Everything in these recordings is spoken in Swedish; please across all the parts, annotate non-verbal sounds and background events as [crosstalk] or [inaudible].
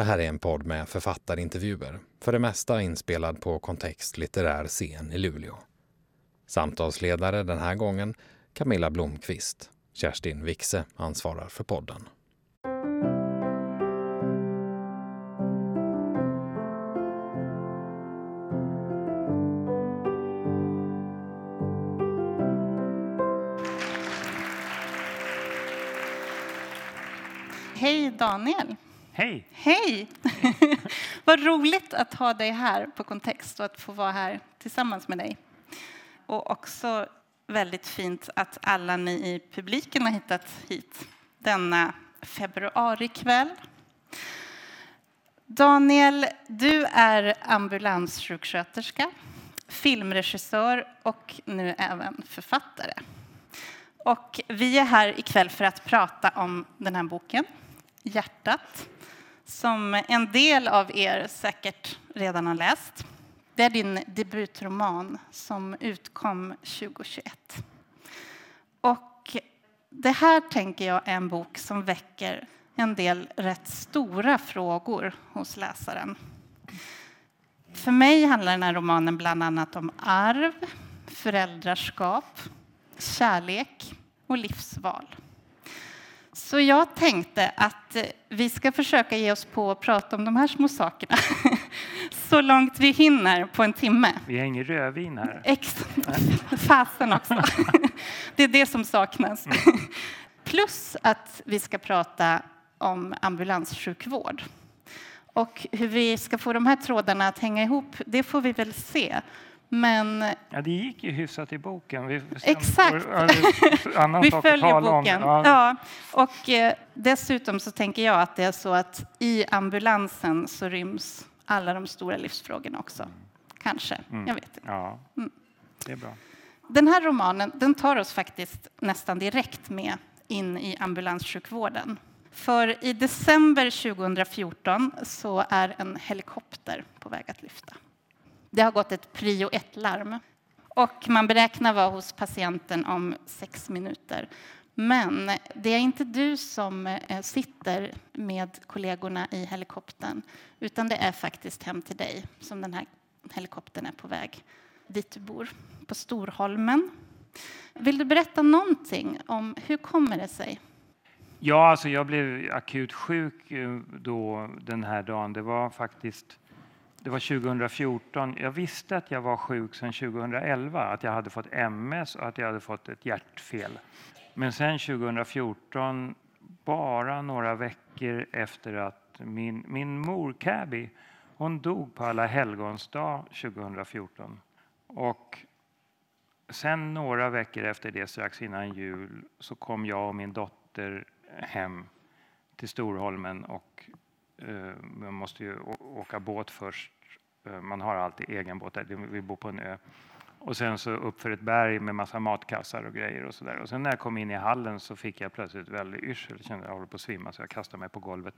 Det här är en podd med författarintervjuer, för det mesta inspelad på Kontext litterär scen i Luleå. Samtalsledare den här gången Camilla Blomqvist. Kerstin Wixe ansvarar för podden. Hej Daniel! Hej! Hej! [laughs] Vad roligt att ha dig här på Kontext och att få vara här tillsammans med dig. Och också väldigt fint att alla ni i publiken har hittat hit denna februarikväll. Daniel, du är ambulanssjuksköterska, filmregissör och nu även författare. Och vi är här ikväll för att prata om den här boken, Hjärtat, som en del av er säkert redan har läst. Det är din debutroman som utkom 2021. Och det här tänker jag är en bok som väcker en del rätt stora frågor hos läsaren. För mig handlar den här romanen bland annat om arv, föräldraskap, kärlek och livsval. Så jag tänkte att vi ska försöka ge oss på att prata om de här små sakerna [laughs] så långt vi hinner på en timme. Vi har ingen rödvin här. Ex [laughs] fasen också. [laughs] Det är det som saknas. Plus att vi ska prata om ambulanssjukvård. Och hur vi ska få de här trådarna att hänga ihop, det får vi väl se. Men... Ja, det gick ju hyfsat i boken. Vi Exakt. vi följer boken. Ja. ja. Och eh, dessutom så tänker jag att det är så att i ambulansen så ryms alla de stora livsfrågorna också. Kanske. Mm. Jag vet inte. Ja, mm. det är bra. Den här romanen den tar oss faktiskt nästan direkt med in i ambulanssjukvården. För i december 2014 så är en helikopter på väg att lyfta. Det har gått ett prio 1-larm och man beräknar vara hos patienten om sex minuter. Men det är inte du som eh, sitter med kollegorna i helikoptern utan det är faktiskt hem till dig som den här helikoptern är på väg dit du bor, på Storholmen. Vill du berätta någonting om hur kommer det sig? Ja, alltså jag blev akut sjuk eh, då den här dagen. Det var faktiskt det var 2014. Jag visste att jag var sjuk sedan 2011, att jag hade fått MS och att jag hade fått ett hjärtfel. Men sen 2014, bara några veckor efter att min, min mor Cabby, hon dog på alla helgons dag 2014. Och sen några veckor efter det, strax innan jul, så kom jag och min dotter hem till Storholmen och Eh, man måste ju åka båt först. Eh, man har alltid egen båt där, vi bor på en ö. Och sen så upp för ett berg med massa matkassar och grejer och sådär. Och sen när jag kom in i hallen så fick jag plötsligt väldigt yrsel. Jag kände att jag håller på att svimma så jag kastade mig på golvet.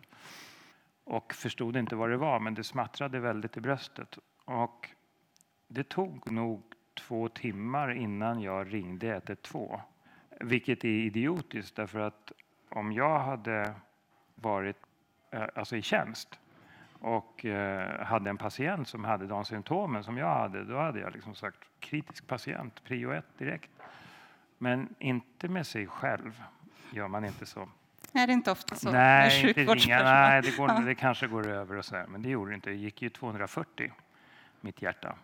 Och förstod inte vad det var, men det smattrade väldigt i bröstet. Och det tog nog två timmar innan jag ringde 112. Vilket är idiotiskt därför att om jag hade varit alltså i tjänst och eh, hade en patient som hade de symptomen som jag hade, då hade jag liksom sagt kritisk patient, prio ett direkt. Men inte med sig själv gör man inte så. Är det inte ofta så? Nej, inte ringa, nej det, går, det kanske går över och så där, men det gjorde det inte. Det gick ju 240, mitt hjärta.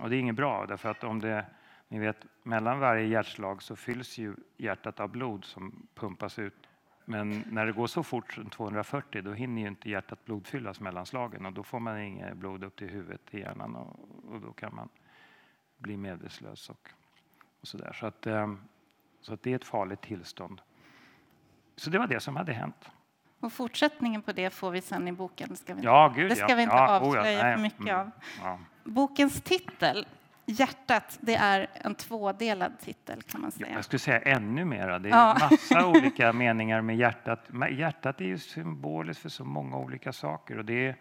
Och det är inget bra, därför att om det, ni vet, mellan varje hjärtslag så fylls ju hjärtat av blod som pumpas ut men när det går så fort som 240 då hinner ju inte hjärtat blodfyllas mellan slagen och då får man inget blod upp till huvudet, till hjärnan och, och då kan man bli medvetslös och, och så där. Så att, eh, så att det är ett farligt tillstånd. Så det var det som hade hänt. Och fortsättningen på det får vi sen i boken. Ska vi, ja, gud, det ska ja. vi inte ja, avslöja oh ja, för mycket mm, av. Ja. Bokens titel Hjärtat, det är en tvådelad titel kan man säga. Jag skulle säga ännu mera. Det är ja. massa [laughs] olika meningar med hjärtat. Hjärtat är ju symboliskt för så många olika saker och det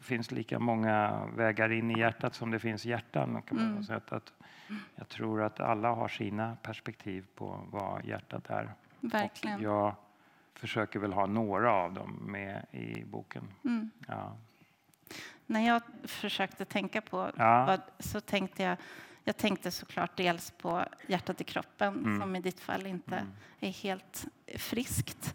finns lika många vägar in i hjärtat som det finns hjärtan. Kan man mm. säga. Att jag tror att alla har sina perspektiv på vad hjärtat är. Verkligen. Och jag försöker väl ha några av dem med i boken. Mm. Ja. När jag försökte tänka på Ja. vad, så tänkte jag, jag tänkte såklart dels på hjärtat i kroppen Mm. som i ditt fall inte Mm. är helt friskt.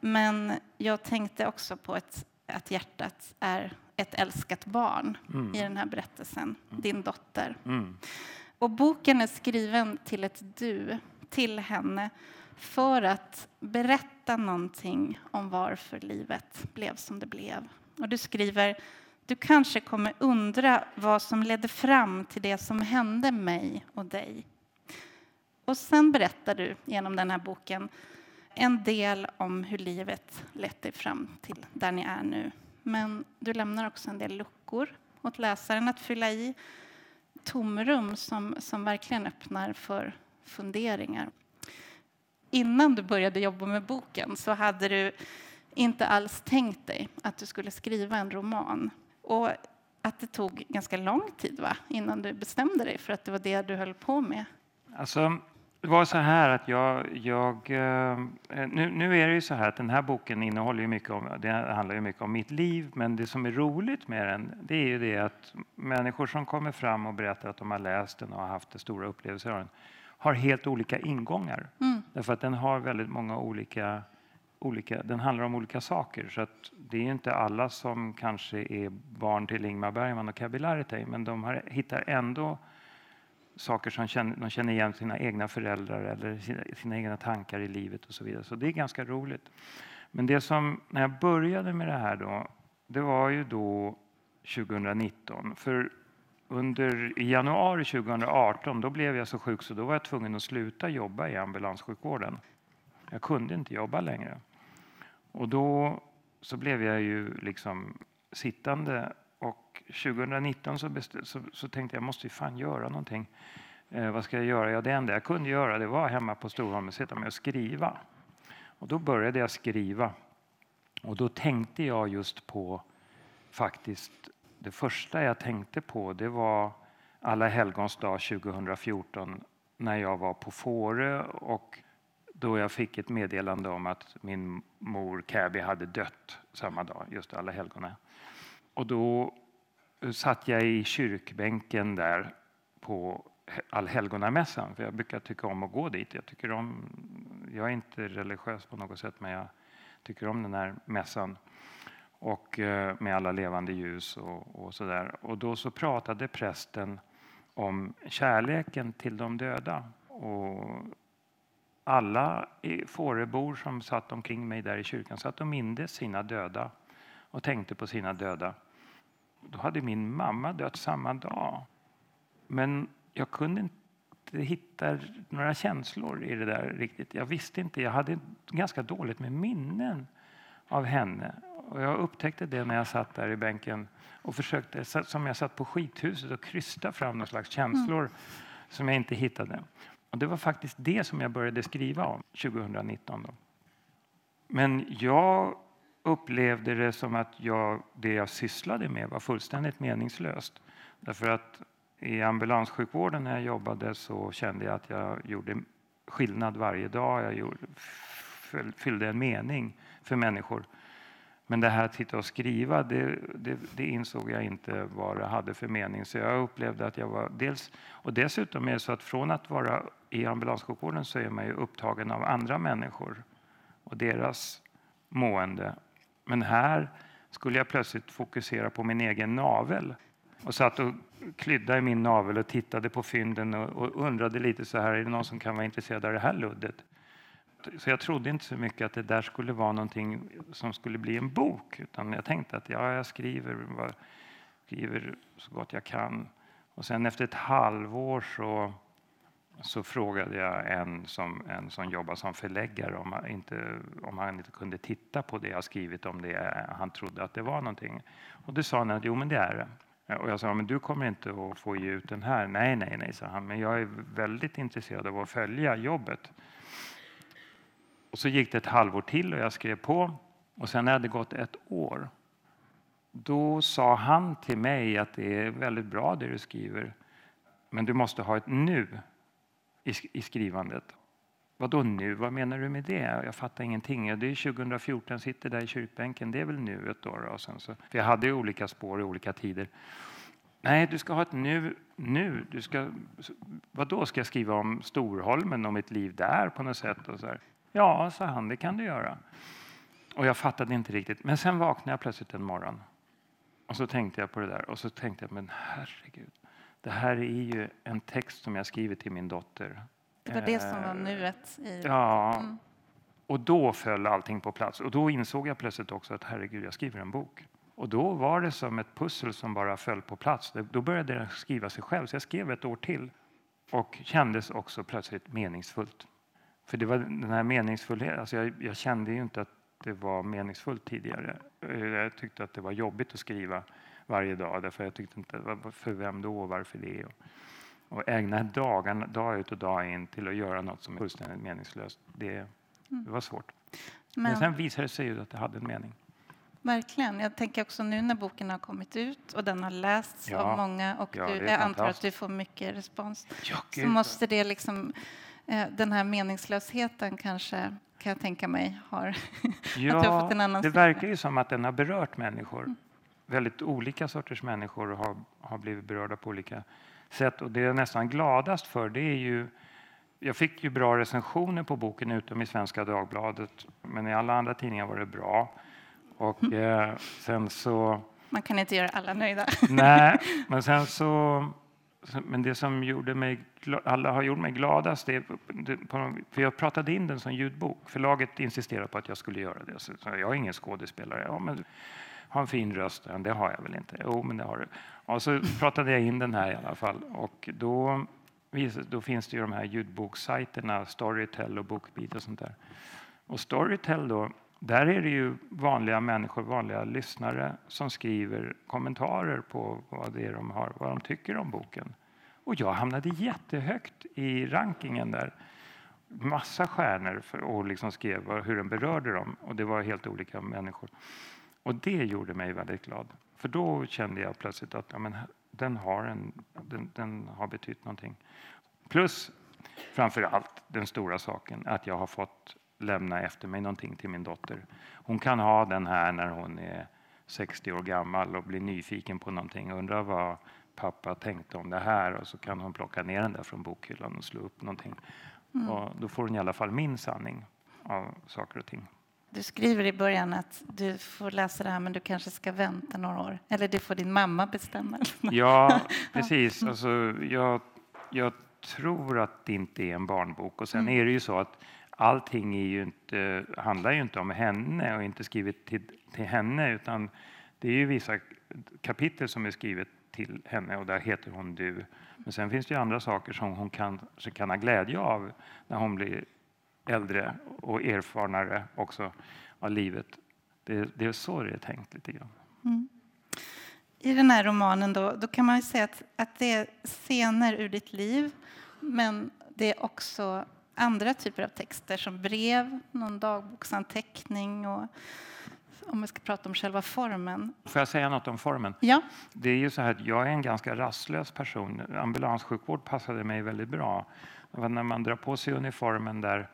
Men jag tänkte också på ett, att hjärtat är ett älskat barn Mm. i den här berättelsen, din dotter. Mm. Och boken är skriven till ett du, till henne för att berätta någonting om varför livet blev som det blev. Och du skriver, du kanske kommer undra vad som ledde fram till det som hände mig och dig. Och sen berättar du genom den här boken en del om hur livet lett dig fram till där ni är nu. Men du lämnar också en del luckor åt läsaren att fylla i tomrum som, som verkligen öppnar för funderingar. Innan du började jobba med boken så hade du inte alls tänkt dig att du skulle skriva en roman. Och att det tog ganska lång tid va? innan du bestämde dig för att det var det du höll på med. Alltså, det var så här att jag... jag eh, nu, nu är det ju så här att den här boken innehåller ju mycket om, det handlar ju mycket om mitt liv, men det som är roligt med den, det är ju det att människor som kommer fram och berättar att de har läst den och har haft det stora upplevelser av den, har helt olika ingångar. Mm. Därför att den har väldigt många olika, olika, den handlar om olika saker. Så att det är inte alla som kanske är barn till Ingmar Bergman och Cabby Larretay, men de har, hittar ändå saker som känner, de känner igen sina egna föräldrar eller sina, sina egna tankar i livet och så vidare. Så det är ganska roligt. Men det som, när jag började med det här då, det var ju då 2019. För under, i januari 2018 då blev jag så sjuk så då var jag tvungen att sluta jobba i ambulanssjukvården. Jag kunde inte jobba längre. Och då så blev jag ju liksom sittande och 2019 så, bestä- så, så tänkte jag måste ju fan göra någonting. Eh, vad ska jag göra? Ja, det enda jag kunde göra det var hemma på Storholmen sitta med och skriva. Och då började jag skriva. Och då tänkte jag just på faktiskt det första jag tänkte på det var Alla helgons dag 2014 när jag var på Fårö och då jag fick ett meddelande om att min mor Käbi hade dött samma dag, just alla helgona. Och då eh, satt jag i kyrkbänken där på allhelgonamässan, för jag brukar tycka om att gå dit. Jag, tycker om, jag är inte religiös på något sätt, men jag tycker om den här mässan och eh, med alla levande ljus och, och så där. Och då så pratade prästen om kärleken till de döda. Och alla i Fårebor som satt omkring mig där i kyrkan satt och mindes sina döda och tänkte på sina döda. Då hade min mamma dött samma dag. Men jag kunde inte hitta några känslor i det där riktigt. Jag visste inte, jag hade ganska dåligt med minnen av henne. Och jag upptäckte det när jag satt där i bänken och försökte, som jag satt på skithuset och krysta fram någon slags känslor som jag inte hittade. Och det var faktiskt det som jag började skriva om 2019. Då. Men jag upplevde det som att jag, det jag sysslade med var fullständigt meningslöst. Därför att i ambulanssjukvården när jag jobbade så kände jag att jag gjorde skillnad varje dag. Jag gjorde, fyllde en mening för människor. Men det här att sitta och skriva, det, det, det, insåg jag inte vad det hade för mening. Så jag upplevde att jag var dels... Och dessutom är det så att från att vara i ambulanssjukvården så är man ju upptagen av andra människor och deras mående. Men här skulle jag plötsligt fokusera på min egen navel och satt och klydda i min navel och tittade på fynden och, och undrade lite så här, är det någon som kan vara intresserad av det här luddet? Så jag trodde inte så mycket att det där skulle vara någonting som skulle bli en bok. Utan jag tänkte att ja, jag skriver, skriver så gott jag kan. Och sen efter ett halvår så, så frågade jag en som, en som jobbar som förläggare om han, inte, om han inte kunde titta på det jag skrivit om det han trodde att det var någonting. Och då sa han att jo, men det är det. Och jag sa, men du kommer inte att få ge ut den här. Nej, nej, nej, sa han. Men jag är väldigt intresserad av att följa jobbet. Och så gick det ett halvår till och jag skrev på. Och sen när det hade gått ett år, då sa han till mig att det är väldigt bra det du skriver, men du måste ha ett nu i skrivandet. Vad då nu? Vad menar du med det? Jag fattar ingenting. Det är 2014, sitter där i kyrkbänken. Det är väl nuet då? då. Och sen så, för jag hade ju olika spår i olika tider. Nej, du ska ha ett nu. nu. Du ska, vad då ska jag skriva om Storholmen och mitt liv där på något sätt? Och så här. Ja, sa han, det kan du göra. Och jag fattade inte riktigt. Men sen vaknade jag plötsligt en morgon. Och så tänkte jag på det där. Och så tänkte jag, men herregud. Det här är ju en text som jag skrivit till min dotter. Det var det som var nuet? I... Ja. Mm. Och då föll allting på plats. Och då insåg jag plötsligt också att herregud, jag skriver en bok. Och då var det som ett pussel som bara föll på plats. Då började jag skriva sig själv. Så jag skrev ett år till. Och kändes också plötsligt meningsfullt. För det var den här meningsfullheten. Alltså jag, jag kände ju inte att det var meningsfullt tidigare. Jag tyckte att det var jobbigt att skriva varje dag. Därför jag tyckte inte, för vem då och varför det? Och, och ägna dagarna, dag ut och dag in till att göra något som är fullständigt meningslöst. Det, mm. det var svårt. Men, Men sen visade det sig ju att det hade en mening. Verkligen. Jag tänker också nu när boken har kommit ut och den har lästs ja. av många och ja, du, jag antar att du får mycket respons. Ja, så måste det liksom, den här meningslösheten kanske kan jag tänka mig har, [laughs] ja, att har fått en annan Det verkar ju som att den har berört människor. Mm. Väldigt olika sorters människor har, har blivit berörda på olika sätt. Och det jag är nästan gladast för det är ju jag fick ju bra recensioner på boken utom i Svenska Dagbladet, men i alla andra tidningar var det bra. Och mm. eh, sen så... Man kan inte göra alla nöjda. Nej, [laughs] men sen så... Men det som gjorde mig, alla har gjort mig gladast, är, för jag pratade in den som ljudbok. Förlaget insisterade på att jag skulle göra det. Så jag är ingen skådespelare. Ja, men har en fin röst. Det har jag väl inte? Jo, men det har du. Och så pratade jag in den här i alla fall. Och då, då finns det ju de här ljudbokssajterna, Storytel och Bookbeat och sånt där. Och Storytel då, där är det ju vanliga människor, vanliga lyssnare som skriver kommentarer på vad det är de har, vad de tycker om boken. Och jag hamnade jättehögt i rankingen där. Massa stjärnor för, och liksom skrev hur den berörde dem. Och det var helt olika människor. Och det gjorde mig väldigt glad. För då kände jag plötsligt att ja, men, den, har en, den, den har betytt någonting. Plus framför allt den stora saken att jag har fått lämna efter mig någonting till min dotter. Hon kan ha den här när hon är 60 år gammal och blir nyfiken på någonting och undrar vad pappa tänkte om det här och så kan hon plocka ner den där från bokhyllan och slå upp någonting. Mm. Och då får hon i alla fall min sanning av saker och ting. Du skriver i början att du får läsa det här men du kanske ska vänta några år. Eller det får din mamma bestämma. [laughs] Ja, precis. Alltså, jag, jag tror att det inte är en barnbok. Och sen mm. är det ju så att allting är ju inte, handlar ju inte om henne och inte skrivet till, till henne utan det är ju vissa kapitel som är skrivet till henne och där heter hon du. Men sen finns det ju andra saker som hon kan, kan ha glädje av när hon blir äldre och erfarnare också av livet. Det, det är så det är tänkt lite grann. Mm. I den här romanen då, då kan man säga att, att det är scener ur ditt liv men det är också andra typer av texter som brev, någon dagboksanteckning och om vi ska prata om själva formen. Får jag säga något om formen? Ja. Det är ju så här att jag är en ganska rastlös person. Ambulanssjukvård passade mig väldigt bra. När man drar på sig uniformen där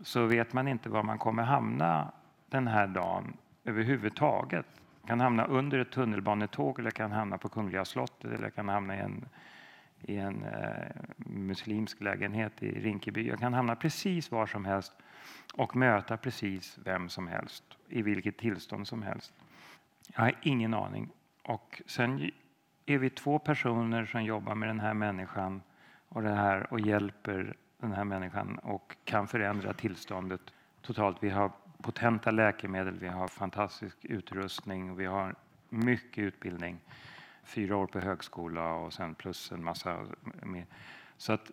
så vet man inte var man kommer hamna den här dagen överhuvudtaget. kan hamna under ett tunnelbanetåg eller kan hamna på Kungliga slottet eller kan hamna i en, i en eh, muslimsk lägenhet i Rinkeby. Jag kan hamna precis var som helst och möta precis vem som helst i vilket tillstånd som helst. Jag har ingen aning. Och sen är vi två personer som jobbar med den här människan och det här och hjälper den här människan och kan förändra tillståndet totalt. Vi har potenta läkemedel, vi har fantastisk utrustning och vi har mycket utbildning. Fyra år på högskola och sen plus en massa mer. Så att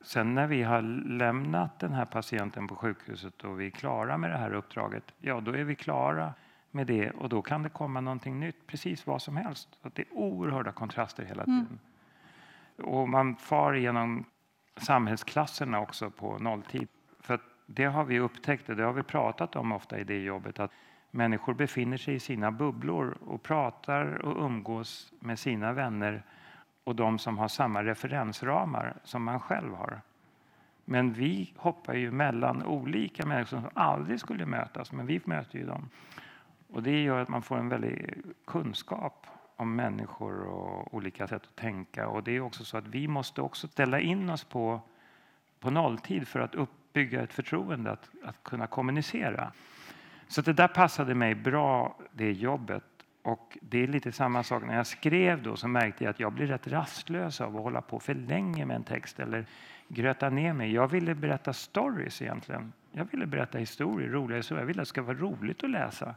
sen när vi har lämnat den här patienten på sjukhuset och vi är klara med det här uppdraget, ja då är vi klara med det och då kan det komma någonting nytt, precis vad som helst. Så det är oerhörda kontraster hela mm. tiden. Mm. Och man far igenom samhällsklasserna också på nolltid. För det har vi upptäckt och det har vi pratat om ofta i det jobbet att människor befinner sig i sina bubblor och pratar och umgås med sina vänner och de som har samma referensramar som man själv har. Men vi hoppar ju mellan olika människor som aldrig skulle mötas, men vi möter ju dem. Och det gör att man får en väldig kunskap om människor och olika sätt att tänka. Och det är också så att vi måste också ställa in oss på, på nolltid för att uppbygga ett förtroende, att, att kunna kommunicera. Så det där passade mig bra, det jobbet. Och det är lite samma sak när jag skrev då så märkte jag att jag blir rätt rastlös av att hålla på för länge med en text eller gröta ner mig. Jag ville berätta stories egentligen. Jag ville berätta historier, roliga historier. Jag ville att det ska vara roligt att läsa.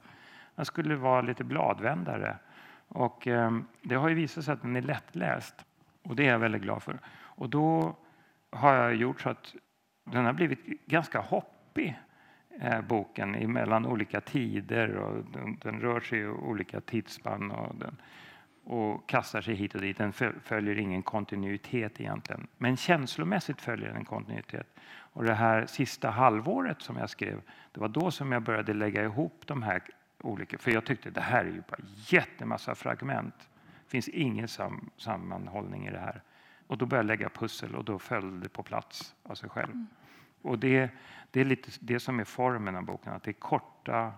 Jag skulle vara lite bladvändare. Och eh, det har ju visat sig att den är lättläst. Och det är jag väldigt glad för. Och då har jag gjort så att den har blivit ganska hoppig boken mellan olika tider och den, den, rör sig i olika tidsspann och, den, och kastar sig hit och dit. Den följer ingen kontinuitet egentligen. Men känslomässigt följer den en kontinuitet. Och det här sista halvåret som jag skrev, det var då som jag började lägga ihop de här olika, för jag tyckte det här är ju bara jättemassa fragment. Det finns ingen sam, sammanhållning i det här. Och då började jag lägga pussel och då föll det på plats av sig själv. Mm. Och det, det är lite det som är formen av boken, att det är korta,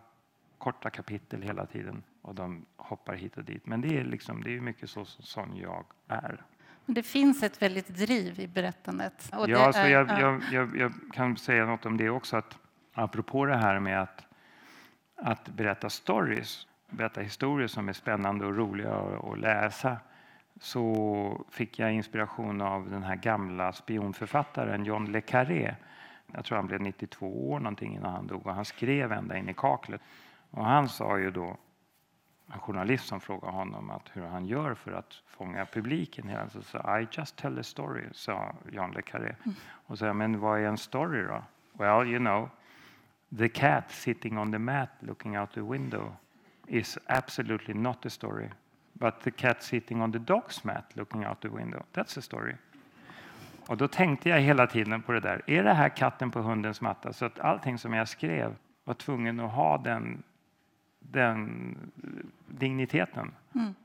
korta kapitel hela tiden och de hoppar hit och dit. Men det är, liksom, det är mycket så som jag är. Det finns ett väldigt driv i berättandet. ja, är, alltså jag, jag, jag, jag, kan säga något om det också. Att apropå det här med att att berätta stories, berätta historier som är spännande och roliga att läsa så fick jag inspiration av den här gamla spionförfattaren John le Carré. Jag tror han blev 92 år någonting innan han dog och han skrev ända in i kaklet. Och han sa ju då, en journalist som frågade honom att hur han gör för att fånga publiken. Så sa I just tell a story, sa John le Carré. Mm. Och sa, men vad är en story då? Well, you know, the cat sitting on the mat looking out the window is absolutely not a story. But the cat sitting on the dog's mat looking out the window, that's a story. Och då tänkte jag hela tiden på det där. Är det här katten på hundens matta? Så att allting som jag skrev var tvungen att ha den, den digniteten. Mm.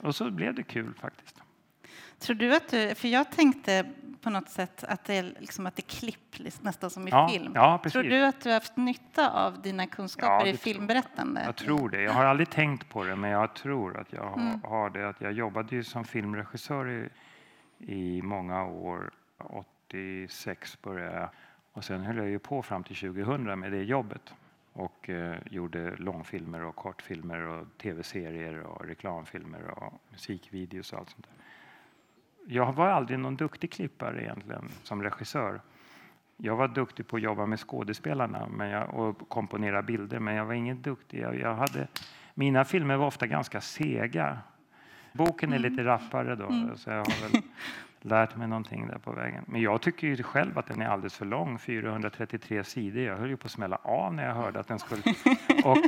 Och så blev det kul faktiskt. Tror du att du, för jag tänkte på något sätt att det är, liksom att det är klipp, nästan som i ja, film. Ja, tror du att du har haft nytta av dina kunskaper ja, i filmberättande? Jag tror det. Jag har aldrig tänkt på det, men jag tror att jag mm. har det. Att jag jobbade ju som filmregissör i, i många år. 86 började jag. Och sen höll jag ju på fram till 2000 med det jobbet och eh, gjorde långfilmer och kortfilmer och tv-serier och reklamfilmer och musikvideos och allt sånt där jag var aldrig någon duktig klippare egentligen som regissör. Jag var duktig på att jobba med skådespelarna men jag, och komponera bilder, men jag var ingen duktig. Jag, jag hade, mina filmer var ofta ganska sega. Boken är mm. lite rappare då, mm. så jag har väl [laughs] lärt mig någonting där på vägen. Men jag tycker ju själv att den är alldeles för lång, 433 sidor. Jag höll ju på att smälla av när jag hörde att den skulle... [laughs] och,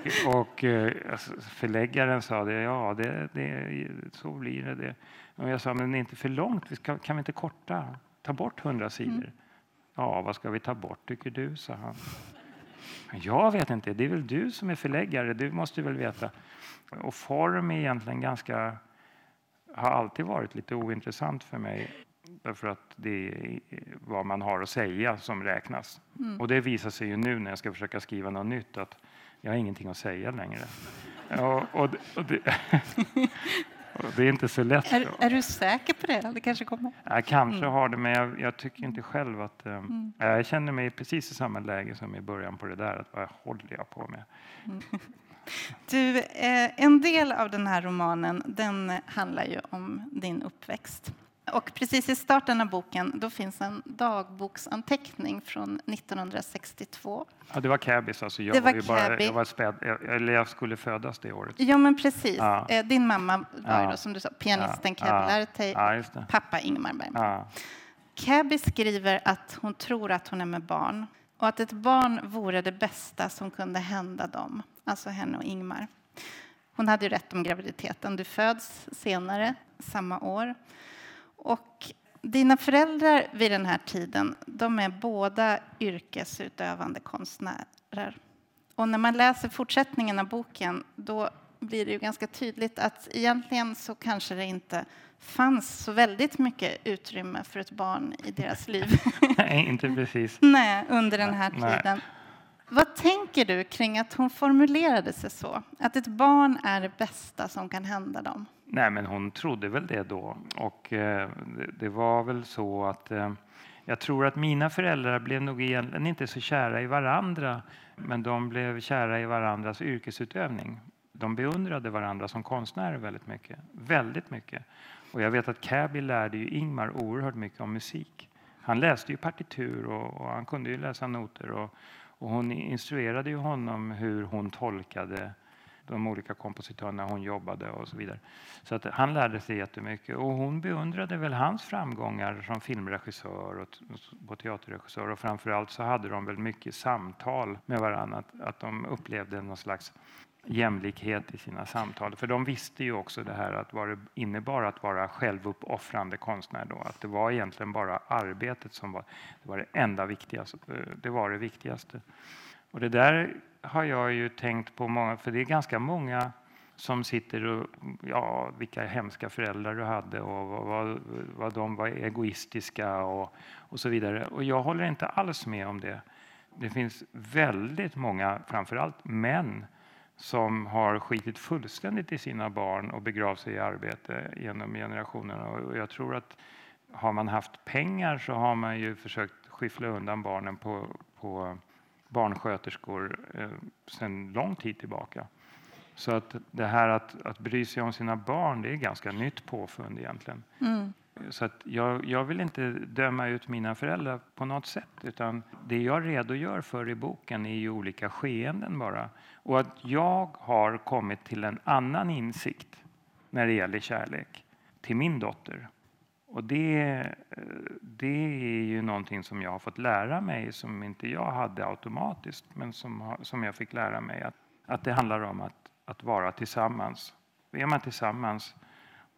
och eh, alltså, förläggaren sa det, ja, det, det, så blir det. det. Och jag sa, men det är inte för långt, vi ska, kan vi inte korta, ta bort 100 sidor? Mm. Ja, vad ska vi ta bort tycker du, sa han. Jag vet inte, det är väl du som är förläggare, du måste väl veta. Och form är egentligen ganska, har alltid varit lite ointressant för mig. Därför att det är vad man har att säga som räknas. Mm. Och det visar sig ju nu när jag ska försöka skriva något nytt att jag har ingenting att säga längre. och, och, och det, [laughs] Det är inte så lätt. Är, är, du säker på det? Det kanske kommer? Jag kanske mm. har det, men jag, jag, tycker inte själv att... Um, mm. Jag känner mig precis i samma läge som i början på det där. Att vad håller jag på med? Mm. [laughs] Du, eh, en del av den här romanen den handlar ju om din uppväxt. Och precis i starten av boken då finns en dagboksanteckning från 1962. Ja, det var Cabis. Alltså jag, det var, var bara, jag, var späd, eller jag skulle födas det året. Ja, men precis. Ja. Eh, din mamma var ja. då, som du sa, pianisten ja. Cabby ja. ja pappa Ingmar Bergman. Cabby skriver att hon tror att hon är med barn och att ett barn vore det bästa som kunde hända dem, alltså henne och Ingmar. Hon hade ju rätt om graviditeten. Du föds senare samma år. Och dina föräldrar vid den här tiden de är båda yrkesutövande konstnärer. Och när man läser fortsättningen av boken då blir det ju ganska tydligt att egentligen så kanske det inte fanns så väldigt mycket utrymme för ett barn i deras liv. [laughs] Nej, inte precis. Nej, under den här Nej. Vad tänker du kring att hon formulerade sig så? Att ett barn är det bästa som kan hända dem? Nej, men hon trodde väl det då. Och eh, det, var väl så att eh, jag tror att mina föräldrar blev nog egentligen inte så kära i varandra, men de blev kära i varandras yrkesutövning. De beundrade varandra som konstnärer väldigt mycket. Väldigt mycket. Och jag vet att Käbi lärde ju Ingmar oerhört mycket om musik. Han läste ju partitur och, och han kunde ju läsa noter och, och hon instruerade ju honom hur hon tolkade de olika kompositörerna hon jobbade och så vidare. Så att han lärde sig jättemycket och hon beundrade väl hans framgångar som filmregissör och och teaterregissör och framförallt så hade de väl mycket samtal med varandra, att, att de upplevde någon slags jämlikhet i sina samtal. För de visste ju också det här att vad det innebar att vara självuppoffrande konstnär då, att det var egentligen bara arbetet som var det, var det enda viktigaste. Det var det viktigaste. Och det där har jag ju tänkt på många, för det är ganska många som sitter och, ja, vilka hemska föräldrar du hade och vad, vad, vad de var egoistiska och, och så vidare. Och jag håller inte alls med om det. Det finns väldigt många, framförallt män, som har skitit fullständigt i sina barn och begravt sig i arbete genom generationerna. Och jag tror att har man haft pengar så har man ju försökt skyffla undan barnen på, på barnsköterskor eh, sedan lång tid tillbaka. Så att det här att, att bry sig om sina barn, det är ganska nytt påfund egentligen. Mm. Så att jag, jag vill inte döma ut mina föräldrar på något sätt, utan det jag redogör för i boken är ju olika skeenden bara. Och att jag har kommit till en annan insikt när det gäller kärlek till min dotter. Och det, eh, det är ju någonting som jag har fått lära mig som inte jag hade automatiskt, men som, som jag fick lära mig att, att det handlar om att, att vara tillsammans. Är man tillsammans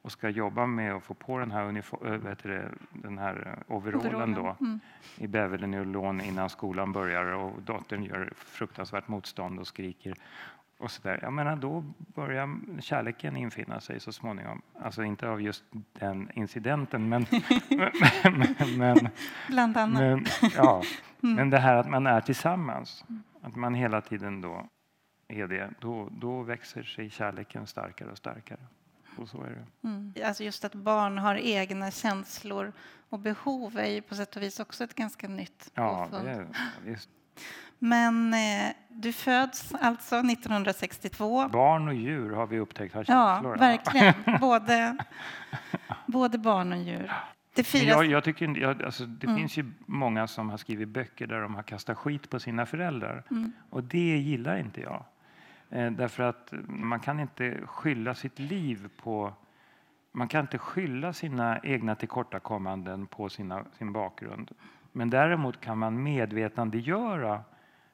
och ska jobba med att få på den här, uniform, det, den här eh, overallen då Mm. i Beverly innan skolan börjar och dottern gör fruktansvärt motstånd och skriker. Och så där. Jag menar, då börjar kärleken infinna sig så småningom. Alltså inte av just den incidenten, men, [laughs] men, men, Bland annat. men, ja. [laughs] men det här att man är tillsammans, att man hela tiden då är det, då, då växer sig kärleken starkare och starkare. Och så är det. Mm. Alltså just att barn har egna känslor och behov är ju på sätt och vis också ett ganska nytt Ja, är, visst. Men eh, du föds alltså 1962. Barn och djur har vi upptäckt har Ja, känslor. verkligen. [laughs] Både, både barn och djur. Det firas... jag, jag tycker, jag, alltså, det Mm. finns ju många som har skrivit böcker där de har kastat skit på sina föräldrar. Mm. Och det gillar inte jag. Eh, därför att man kan inte skylla sitt liv på... Man kan inte skylla sina egna tillkortakommanden på sina, sin bakgrund. Men däremot kan man medvetandegöra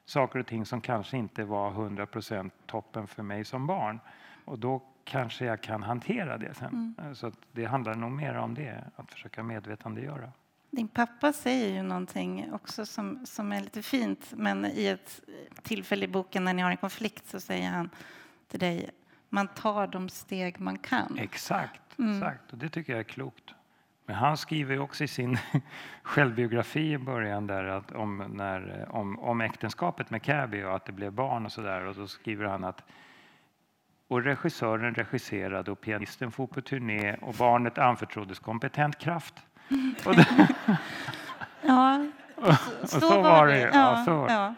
saker och ting som kanske inte var 100% toppen för mig som barn. Och då kanske jag kan hantera det sen. Eh, Så det handlar nog mer om det, att försöka medvetandegöra. Din pappa säger ju någonting också som, som är lite fint, men i ett tillfälle i boken när ni har en konflikt så säger han till dig, man tar de steg man kan. Exakt, Mm. exakt. Och det tycker jag är klokt. Men han skriver också i sin [laughs] självbiografi i början där att om, när, om, om äktenskapet med Cabby och att det blev barn och sådär. Och då skriver han att och regissören regisserade och pianisten for på turné och barnet anförtroddes kompetent kraft. Det, Ja, och så, var det. Ja, så. ja.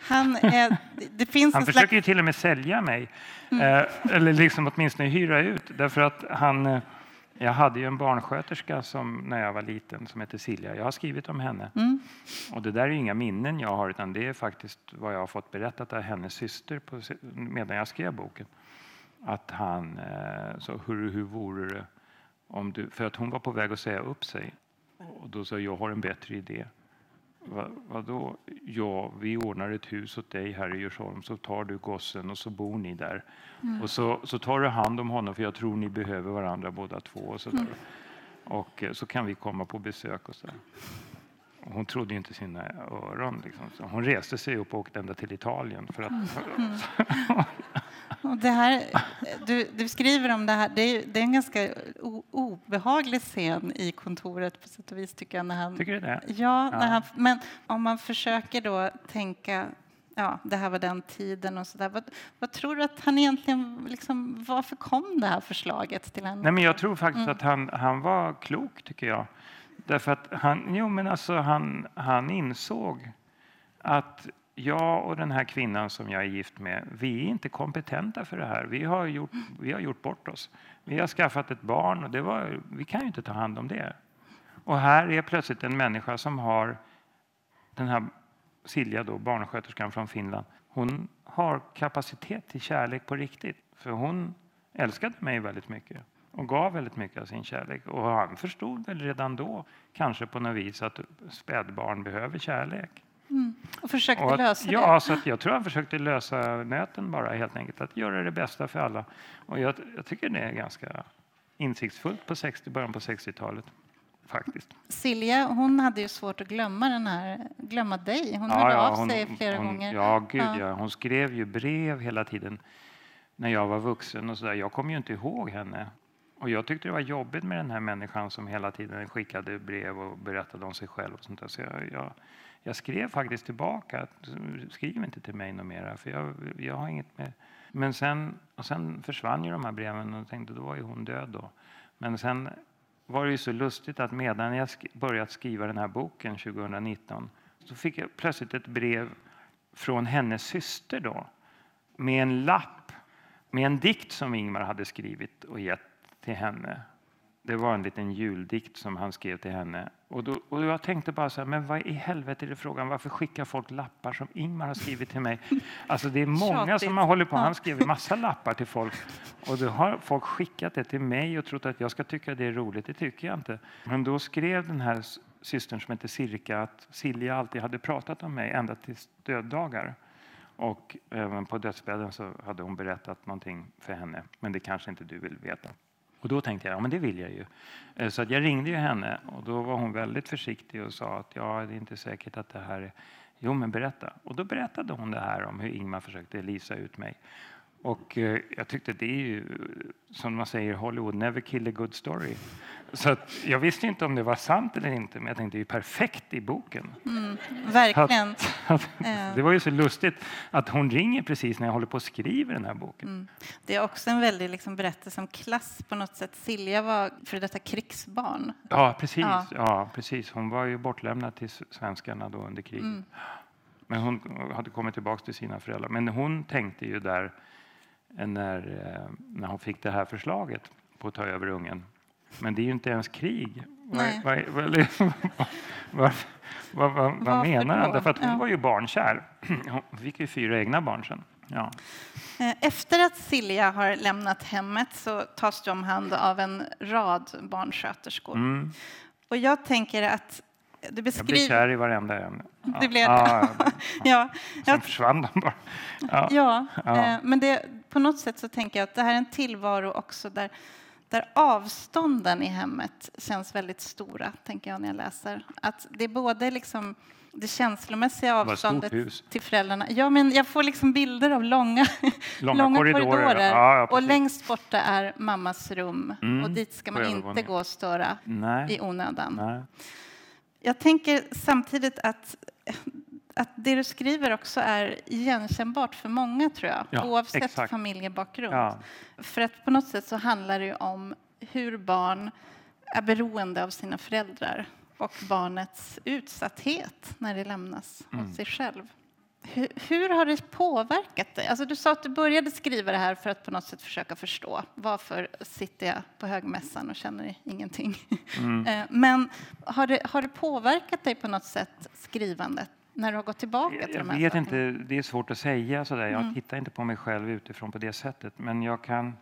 Han, är, det- finns Han försöker slags... ju till och med sälja mig, Mm. eh, eller liksom åtminstone hyra ut. Därför att han, eh, jag hade ju en barnsköterska som, när jag var liten som hette Silja. Jag har skrivit om henne. Mm. Och det där är inga minnen jag har, utan det är faktiskt vad jag har fått berättat av hennes syster på, medan jag skrev boken. Att han eh, sa, hur, hur vore det om du... För att hon var på väg att säga upp sig. Och då sa jag, jag har en bättre idé. Va, vadå? Ja, vi ordnar ett hus åt dig här i Djursholm, så tar du gossen och så bor ni där. Och så, så tar du hand om honom, för jag tror ni behöver varandra båda två. Och så, där. och eh, så kan vi komma på besök. och så där. Hon trodde inte sina öron. Liksom. Så hon reste sig upp och åkte ända till Italien. För att, [laughs] och det här, du, du skriver om det här. Det är, det är en ganska o, obehaglig scen i kontoret på sätt och vis tycker jag. När han, Tycker du det? Ja, när Ja. Han, men om man försöker då tänka Ja, det här var den tiden och så där. Vad, vad tror du att han egentligen, liksom, varför kom det här förslaget till henne? Nej, men jag tror faktiskt Mm. att han, han var klok, tycker jag. Därför att han, jo, men alltså, han, han insåg att jag och den här kvinnan som jag är gift med, vi är inte kompetenta för det här. Vi har gjort, vi har gjort bort oss. Vi har skaffat ett barn och det var, vi kan ju inte ta hand om det. Och här är plötsligt en människa som har den här Silja, då, barnsköterskan från Finland, hon har kapacitet till kärlek på riktigt. För hon älskade mig väldigt mycket och gav väldigt mycket av sin kärlek. Och han förstod väl redan då, kanske på något vis, att spädbarn behöver kärlek och försökte Och att, lösa ja, det. så att jag tror han försökte lösa nöten bara helt enkelt. Att göra det bästa för alla. Och jag, jag tycker det är ganska insiktsfullt på 60, början på 60-talet. Faktiskt. Silja, hon hade ju svårt att glömma, den här, glömma dig. Hon hörde av sig flera hon, gånger. Ja, gud Ja. ja. Hon skrev ju brev hela tiden när jag var vuxen och så där. Jag kommer ju inte ihåg henne. Och jag tyckte det var jobbigt med den här människan som hela tiden skickade brev och berättade om sig själv och sånt där. Så jag, jag, jag skrev faktiskt tillbaka att skriv inte till mig något mera för jag, jag har inget med... Men sen, och sen försvann ju de här breven och tänkte då var ju hon död då. Men sen var det ju så lustigt att medan jag sk- börjat skriva den här boken 2019 så fick jag plötsligt ett brev från hennes syster då med en lapp med en dikt som Ingmar hade skrivit och gett till henne. Det var en liten juldikt som han skrev till henne. Och, då, och jag tänkte bara så här, men vad i helvete är det frågan? Varför skickar folk lappar som Ingmar har skrivit till mig? Alltså det är många Tjatigt. som har hållit på. Han skrev massa lappar till folk. Och då har folk skickat det till mig och trott att jag ska tycka det är roligt. Det tycker jag inte. Men då skrev den här systern som heter Sirka att Silja alltid hade pratat om mig ända till döddagar. Och även på dödsbädden så hade hon berättat någonting för henne. Men det kanske inte du vill veta. Och då tänkte jag, ja men det vill jag ju. Eh, så att jag ringde ju henne och då var hon väldigt försiktig och sa att ja, det är inte säkert att det här är... Jo, men berätta. Och då berättade hon det här om hur Ingmar försökte lisa ut mig. Och eh, jag tyckte det är ju, som man säger, Hollywood never kill a good story. Så att jag visste inte om det var sant eller inte, men jag tänkte det är perfekt i boken. Verkligen. Det var ju så lustigt att hon ringer precis när jag håller på och skriver den här boken. Det är också en väldig liksom, berättelse om klass på något sätt. Silja var för detta krigsbarn. Ja, precis. Ja. Ja. precis. Hon var ju bortlämnad till svenskarna då under kriget. Mm. Men hon hade kommit tillbaka till sina föräldrar. Men hon tänkte ju där eh, när, eh, när hon fick det här förslaget på att ta över ungen. Men det är ju inte ens krig. Nej. [laughs] vad, vad, vad, vad, vad, vad menar han? Därför att hon Ja. var ju barnkär. [clears throat] Hon fick ju fyra egna barn sen. Ja. Eh, Efter att Silja har lämnat hemmet så tas du om hand av en rad barnsköterskor. Mm. Och jag tänker att du Jag blev beskriver... kär i varenda en. Ja. Det blev ja, det. ja. [laughs] Ja, Sen jag försvann de bara. Ja. eh, men det, på något sätt så tänker jag att det här är en tillvaro också där, där avstånden i hemmet känns väldigt stora, tänker jag när jag läser. Att det är både liksom det känslomässiga avståndet till föräldrarna. Ja, men jag får liksom bilder av långa, [laughs] Långa korridorer. Ja, ja, och längst borta är mammas rum Mm, och dit ska man inte gå och störa Nej. i onödan. Nej. Jag tänker samtidigt att, att det du skriver också är igenkännbart för många, tror jag, Ja, oavsett exakt. familjebakgrund. Ja. För att på något sätt så handlar det om hur barn är beroende av sina föräldrar och barnets utsatthet när det lämnas Mm. åt sig själv. Hur, hur har det påverkat dig? Alltså du sa att du började skriva det här för att på något sätt försöka förstå. Varför sitter jag på högmässan och känner ingenting? Mm. [laughs] Eh, Men har det, har det påverkat dig på något sätt, skrivandet, när du har gått tillbaka till Jag de här vet sakerna? Mm. inte, det är svårt att säga sådär. Jag tittar inte på mig själv utifrån på det sättet. Men jag kan,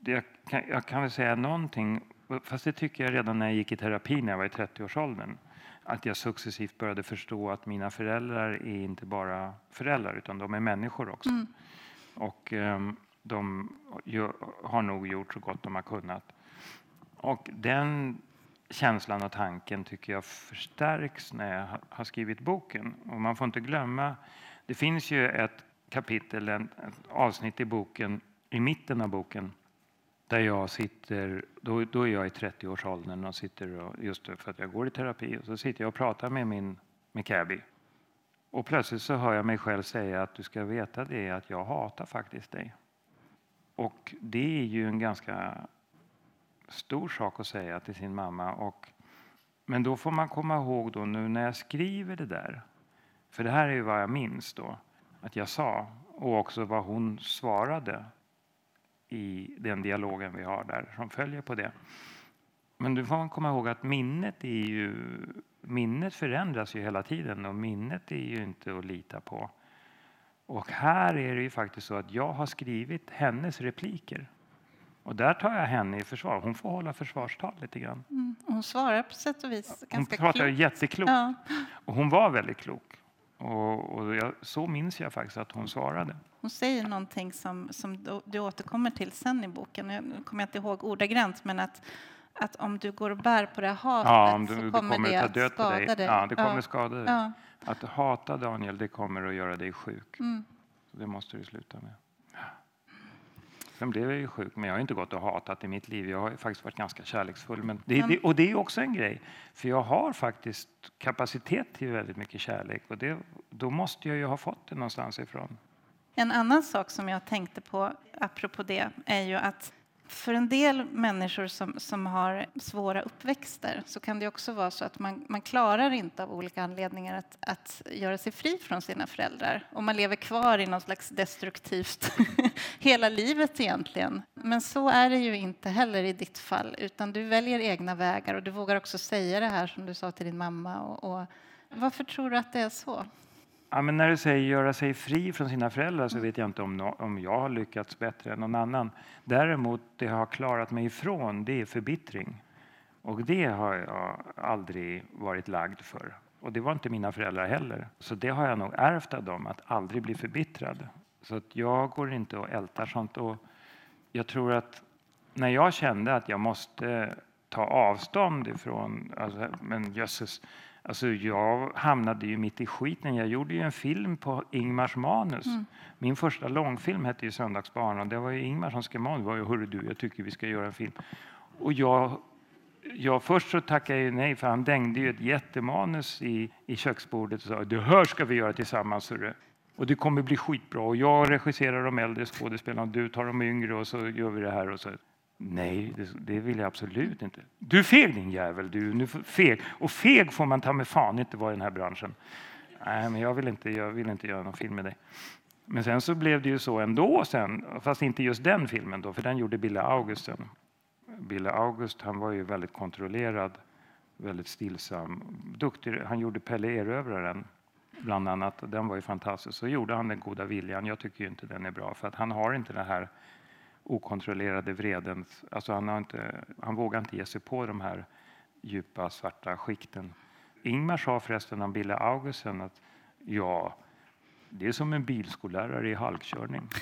jag kan, jag kan väl säga någonting, fast det tycker jag redan när jag gick i terapi när jag var i 30-årsåldern. Att jag successivt började förstå att mina föräldrar är inte bara föräldrar utan de är människor också. Mm. Och ehm, de har nog gjort så gott de har kunnat. Och den känslan och tanken tycker jag förstärks när jag har skrivit boken. Och man får inte glömma, det finns ju ett kapitel, ett avsnitt i boken, i mitten av boken, där jag sitter, då, då är jag i 30-årsåldern och sitter och, just för att jag går i terapi, och så sitter jag och pratar med min med Cabby. Och plötsligt så hör jag mig själv säga att du ska veta det att jag hatar faktiskt dig. Och det är ju en ganska stor sak att säga till sin mamma. Och, men då får man komma ihåg då nu när jag skriver det där, för det här är ju vad jag minns då, att jag sa och också vad hon svarade i den dialogen vi har där som följer på det. Men då får man komma ihåg att minnet är ju minnet förändras ju hela tiden och minnet är ju inte att lita på. Och här är det ju faktiskt så att jag har skrivit hennes repliker. Och där tar jag henne i försvar. Hon får hålla försvarstal lite grann. Mm, hon svarar på sätt och vis ganska Hon pratar klokt. jätteklokt. Ja. Och hon var väldigt klok. Och, och jag, så minns jag faktiskt att hon svarade. Hon säger någonting som, som du- återkommer till sen i boken. Jag nu kommer jag inte ihåg ordagrant, men att, att om du går och bär på det här hatet Ja, om du, så kommer kommer det att på skada dig. dig. Ja, det kommer ja. skada dig. Ja. Att hata Daniel, det kommer att göra dig sjuk. Mm. Så det måste du sluta med. Sen blev jag ju sjuk, men jag har inte gått och hatat i mitt liv. Jag har faktiskt varit ganska kärleksfull. Men det, Men- det, och det är också en grej, för jag har faktiskt kapacitet till väldigt mycket kärlek. Och det, då måste jag ju ha fått det någonstans ifrån. En annan sak som jag tänkte på apropå det är ju att för en del människor som, som har svåra uppväxter så kan det också vara så att man, man klarar inte av olika anledningar att, att göra sig fri från sina föräldrar och man lever kvar i något slags destruktivt [laughs] hela livet egentligen. Men så är det ju inte heller i ditt fall utan du väljer egna vägar och du vågar också säga det här som du sa till din mamma. Och, och varför tror du att det är så? Ja, men när du säger göra sig fri från sina föräldrar så vet jag inte om, no om jag har lyckats bättre än någon annan. Däremot det jag har klarat mig ifrån det är förbittring. Och det har jag aldrig varit lagd för. Och det var inte mina föräldrar heller. Så det har jag nog ärvt av dem, att aldrig bli förbittrad. Så att jag går inte och ältar sånt. Och jag tror att när jag kände att jag måste ta avstånd ifrån, alltså, men jösses, alltså jag hamnade ju mitt i skiten. Jag gjorde ju en film på Ingmars manus. Min första långfilm hette ju Söndagsbarn och det var ju Ingmar som skrev manus. Det var ju, hörru du, jag tycker vi ska göra en film. Och jag, jag först så tackade jag nej för han dängde ju ett jättemanus i, i köksbordet och sa det här ska vi göra tillsammans. hörru." Och det kommer bli skitbra. Och jag regisserar de äldre skådespelarna och du tar de yngre och så gör vi det här. Och så. Nej, det, det vill jag absolut inte. Du är feg din jävel. Du, nu, feg. Och feg får man ta med fan inte vara i den här branschen. Nej, men jag vill inte, jag vill inte göra någon film med dig. Men sen så blev det ju så ändå sen, fast inte just den filmen då, för den gjorde Bille August sen. Bille August, han var ju väldigt kontrollerad, väldigt stillsam, duktig. Han gjorde Pelle Erövraren bland annat. och Den var ju fantastisk. Så gjorde han Den goda viljan. Jag tycker ju inte den är bra för att han har inte den här okontrollerade vreden. Alltså han, har inte, han vågar inte ge sig på de här djupa svarta skikten. Ingmar sa förresten om Bille Augusten att ja, det är som en bilskollärare i halkkörning. [laughs]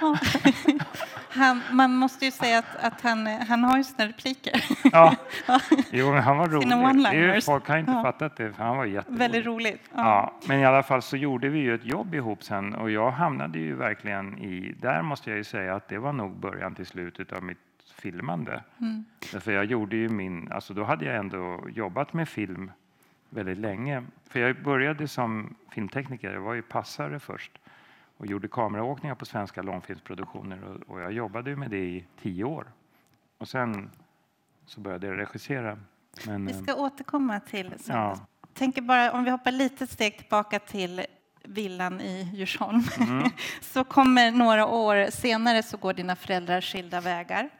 [laughs] Han, man måste ju säga att, att han, han har ju sina repliker. Ja, [laughs] jo, men han var rolig. Ju-. Folk har inte Ja. fattat det, för han var jätterolig. Väldigt roligt. Ja, men i alla fall så gjorde vi ju ett jobb ihop sen och jag hamnade ju verkligen i, där måste jag ju säga att det var nog början till slutet av mitt filmande. Mm. Därför jag gjorde ju min, alltså då hade jag ändå jobbat med film väldigt länge. För jag började som filmtekniker, jag var ju passare först och gjorde kameraåkningar på svenska långfilmsproduktioner och, och jag jobbade med det i tio år. Och sen så började jag regissera. Men, Vi eh, ska återkomma till ja, söndags. tänker bara om vi hoppar lite steg tillbaka till villan i Djursholm. Mm. [laughs] så kommer några år senare så går dina föräldrar skilda vägar.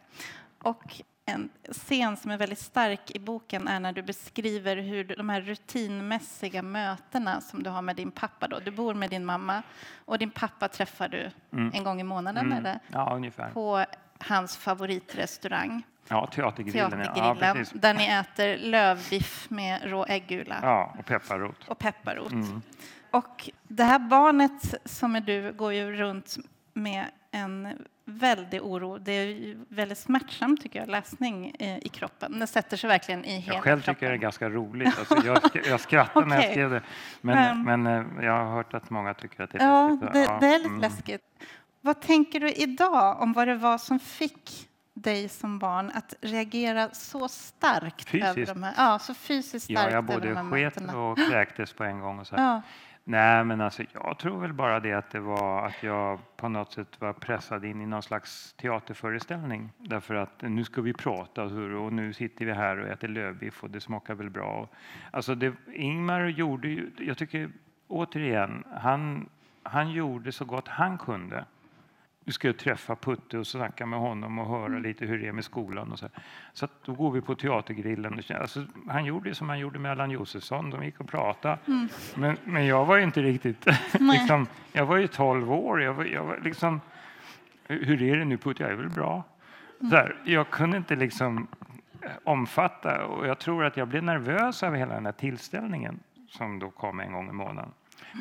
Och en scen som är väldigt stark i boken är när du beskriver hur de här rutinmässiga mötena som du har med din pappa. Då. Du bor med din mamma och din pappa träffar du en gång i månaden mm, eller? ja, ungefär. på hans favoritrestaurang, Ja, teatergrillen. ja. Ja, Teatergrillen, precis. där ni äter lövbiff med rå äggula Ja, och pepparrot. och pepparrot. Mm. Och det här barnet som är du går ju runt med en väldig oro. Det är väldigt smärtsam tycker jag, läsning i kroppen. Det sätter sig verkligen i hela Jag själv kroppen. tycker det är ganska roligt. Alltså jag, jag [laughs] skrattar när jag skrev det. Men, Men- men eh, jag har hört att många tycker att det är Ja, läskigt. det, det är lite mm. läskigt. Vad tänker du idag om vad det var som fick dig som barn att reagera så starkt över Fysiskt? de här, ja, så fysiskt starkt Ja, jag över både sket och kräktes på en gång. Och så. Ja, Nej, men alltså, jag tror väl bara det att det var att jag på något sätt var pressad in i någon slags teaterföreställning. Därför att nu ska vi prata och nu sitter vi här och äter lövbiff och det smakar väl bra. Alltså det, Ingmar gjorde ju, jag tycker återigen, han, han gjorde så gott han kunde. Du ska träffa Putte och snacka med honom och höra lite hur det är med skolan. Och så så att då går vi på teatergrillen. Alltså, han gjorde som han gjorde med Allan Josefsson. De gick och pratade. Men, men jag var ju inte riktigt... [laughs] liksom, jag var ju 12 år. Jag var, jag var liksom, hur är det nu Putte? Jag är väl bra. Så här, jag kunde inte liksom eh, omfatta och jag tror att jag blev nervös av hela den här tillställningen som då kom en gång i månaden.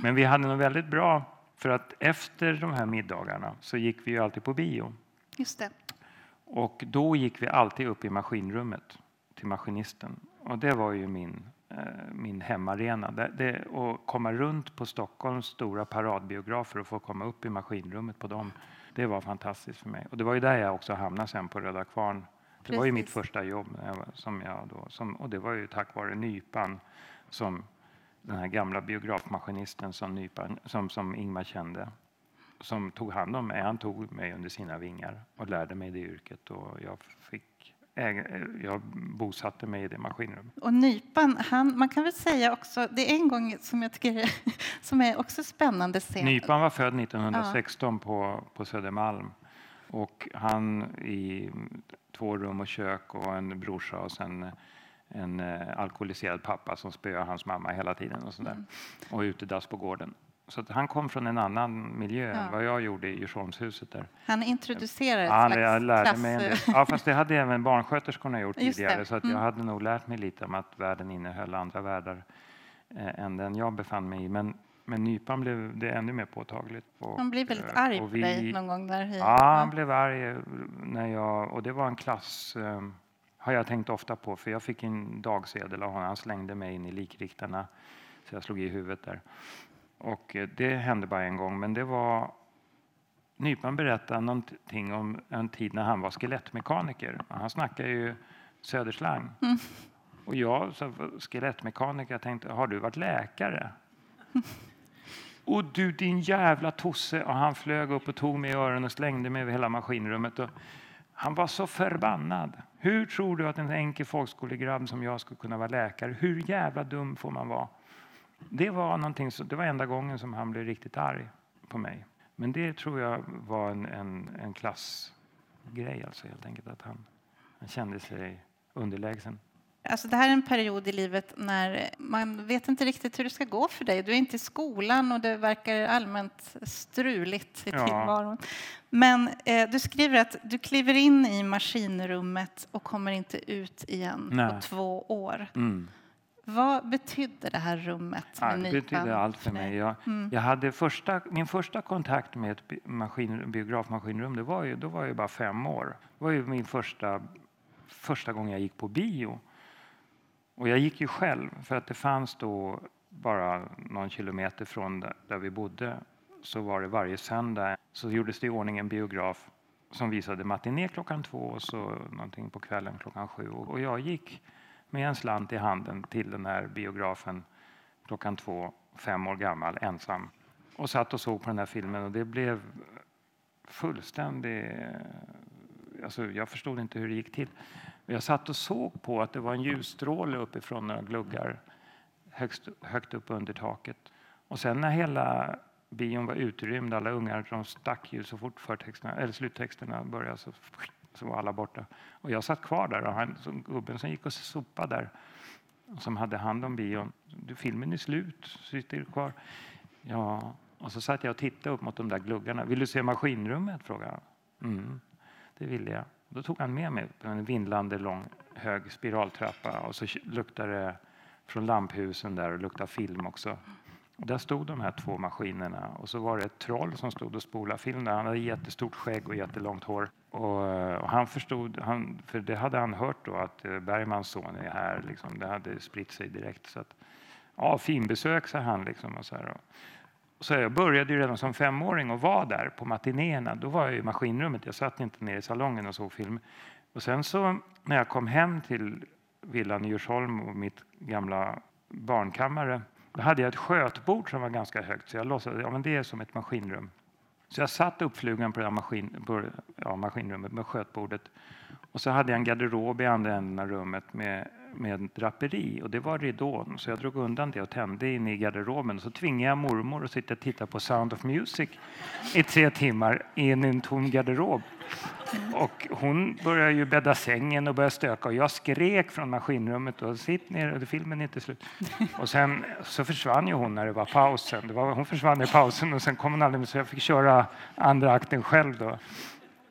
Men vi hade nog väldigt bra för att efter de här middagarna så gick vi ju alltid på bio. just det. Och då gick vi alltid upp i maskinrummet till maskinisten. Och det var ju min, eh, min hemarena. Det, det, att komma runt på Stockholms stora paradbiografer och få komma upp i maskinrummet på dem, det var fantastiskt för mig. Och det var ju där jag också hamnade sen på Röda Kvarn. Det var ju mitt Precis. första jobb. Som jag då, som, och det var ju tack vare Nypan som den här gamla biografmaskinisten som, Nypan, som, som Ingmar kände som tog hand om mig. Han tog mig under sina vingar och lärde mig det yrket. Och jag, fick jag bosatte mig i det maskinrummet. Och Nypan, han, man kan väl säga också, det är en gång som jag tycker [laughs] som är också spännande scen. Nypan var född 1916 på, på Södermalm. Och han i två rum och kök och en brorsa och sen en eh, alkoholiserad pappa som spöade hans mamma hela tiden och sådär. Och utedass på gården. Så han kom från en annan miljö Ja. än vad jag gjorde i Djursholmshuset där. Han introducerar ett Ja, slags jag lärde klass... mig en. Ja, fast det hade även barnsköterskorna gjort Just det. tidigare. Så att jag Mm. hade nog lärt mig lite om att världen innehöll andra världar eh, än den jag befann mig i. Men, men nypan blev det ännu mer påtagligt. Och, Han blir väldigt eh, arg och på dig någon gång där. i- Ja, han blev arg eh, när jag... Och det var en klass... Eh, har jag tänkt ofta på, för jag fick en dagsedel av honom. Han slängde mig in i likriktarna, så jag slog i huvudet där. Och eh, det hände bara en gång, men det var... Nypan berättade någonting om en tid när han var skelettmekaniker. Han snackade ju söderslang. Och jag som skelettmekaniker tänkte, har du varit läkare? [laughs] Och du din jävla tosse! Och han flög upp och tog mig i öronen och slängde mig över hela maskinrummet. Och han var så förbannad. Hur tror du att en enkel folkskolegrabb som jag skulle kunna vara läkare? Hur jävla dum får man vara? Det var, någonting, det var enda gången som han blev riktigt arg på mig. Men det tror jag var en, en, en klassgrej, alltså helt enkelt. Att han, han kände sig underlägsen. Alltså det här är en period i livet när man vet inte riktigt hur det ska gå för dig. Du är inte i skolan och det verkar allmänt struligt i Ja. tillvaron. Men eh, du skriver att du kliver in i maskinrummet och kommer inte ut igen på Nej. två år. Mm. Vad betydde det här rummet Ja, det betydde allt för mig. Jag, jag hade första, min första kontakt med ett maskin, biografmaskinrum, det var ju, då var jag bara fem år. Det var ju min första, första gången jag gick på bio. Och jag gick ju själv, för att det fanns då bara någon kilometer från där, vi bodde så var det varje söndag så gjordes det i ordning en biograf som visade matiné klockan två och så någonting på kvällen klockan sju. Och och jag gick med en slant i handen till den här biografen klockan två, fem år gammal, ensam. Och satt och såg på den här filmen och det blev fullständigt... Alltså jag förstod inte hur det gick till. Jag satt och såg på att det var en ljusstråle uppifrån några gluggar högst, högt upp under taket. Och sen när hela bion var utrymd, alla ungar de stack ju så fort förtexterna, eller sluttexterna började så, så var alla borta. Och jag satt kvar där och han, så gubben som gick och sopade där som hade hand om bion. Du, filmen är slut, sitter du kvar? Ja, och så satt jag och tittade upp mot de där gluggarna. Vill du se maskinrummet? frågade han. Mm, det ville jag. Då tog han med mig på en vindlande lång hög spiraltrappa och så luktade det från lamphusen där och luktade film också. Och där stod de här två maskinerna och så var det ett troll som stod och spolade film. Han hade jättestort skägg och jättelångt hår. Och, och, han förstod, han, för det hade han hört då att eh, Bergmans son är här. Liksom, det hade spritt sig direkt. Så att, ja, finbesök, sa han. Liksom, och så här, så jag började ju redan som femåring och var där på matinéerna. Då var jag i maskinrummet. Jag satt inte nere i salongen och såg film. Och sen så när jag kom hem till villan i Djursholm och mitt gamla barnkammare då hade jag ett skötbord som var ganska högt, så jag låtsades ja, men det är som ett maskinrum. Så jag satt uppflugen på, det maskin, på ja, maskinrummet med skötbordet. Och så hade jag en garderob i andra änden av rummet med, med draperi och det var ridån. Så jag drog undan det och tände in i garderoben. Så tvingade jag mormor att sitta och titta på Sound of Music i tre timmar i en tom garderob. Och hon började ju bädda sängen och började stöka och jag skrek från maskinrummet och sitt ner, filmen är inte slut. Och sen så försvann ju hon när det var pausen. Det var, hon försvann i pausen och sen kom hon aldrig så jag fick köra andra akten själv då.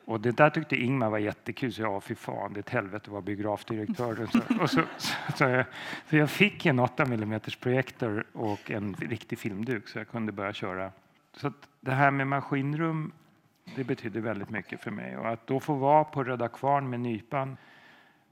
Och det där tyckte Ingmar var jättekul, så jag, fy fan, det är ett helvete att vara biografdirektör. Så, och så, så, jag, så jag fick en 8 mm projektor och en riktig filmduk så jag kunde börja köra. Så det här med maskinrum det betyder väldigt mycket för mig. Och att då få vara på Röda Kvarn med Nypan.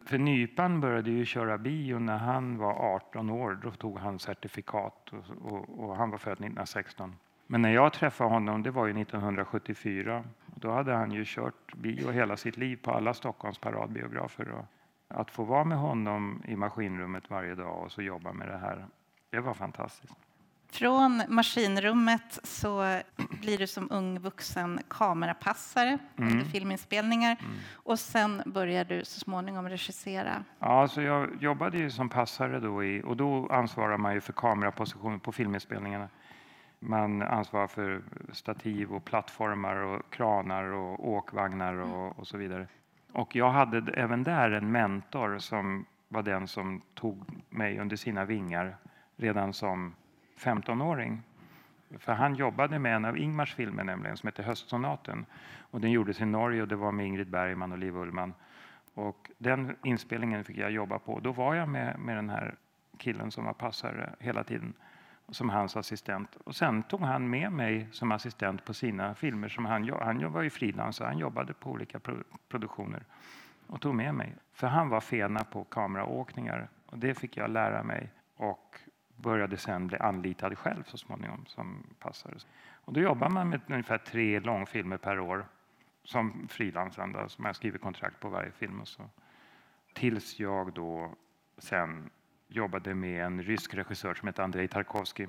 För Nypan började ju köra bio när han var 18 år. Då tog han certifikat och, och, och han var född 1916. Men när jag träffade honom, det var ju 1974, då hade han ju kört bio hela sitt liv på alla Stockholms paradbiografer. Och att få vara med honom i maskinrummet varje dag och så jobba med det här, det var fantastiskt. Från maskinrummet så blir du som ung vuxen kamerapassare mm. under filminspelningar mm. och sen börjar du så småningom regissera. Ja, alltså jag jobbade ju som passare då i, och då ansvarar man ju för kameraposition på filminspelningarna. Man ansvarar för stativ och plattformar och kranar och åkvagnar och, och så vidare. Och jag hade även där en mentor som var den som tog mig under sina vingar redan som 15-åring. För han jobbade med en av Ingmars filmer nämligen, som heter Höstsonaten. Och den gjordes i Norge och det var med Ingrid Bergman och Liv Ullman. Och den inspelningen fick jag jobba på. Då var jag med, med den här killen som var passare hela tiden som hans assistent. Och sen tog han med mig som assistent på sina filmer. Som han, han var ju frilansare, han jobbade på olika produktioner och tog med mig. För han var fena på kameraåkningar och det fick jag lära mig. Och började sen bli anlitad själv så småningom som passare. Och då jobbar man med ungefär tre långfilmer per år som frilansande, som jag skriver kontrakt på varje film. Och så. Tills jag då sen jobbade med en rysk regissör som heter Andrei Tarkovsky.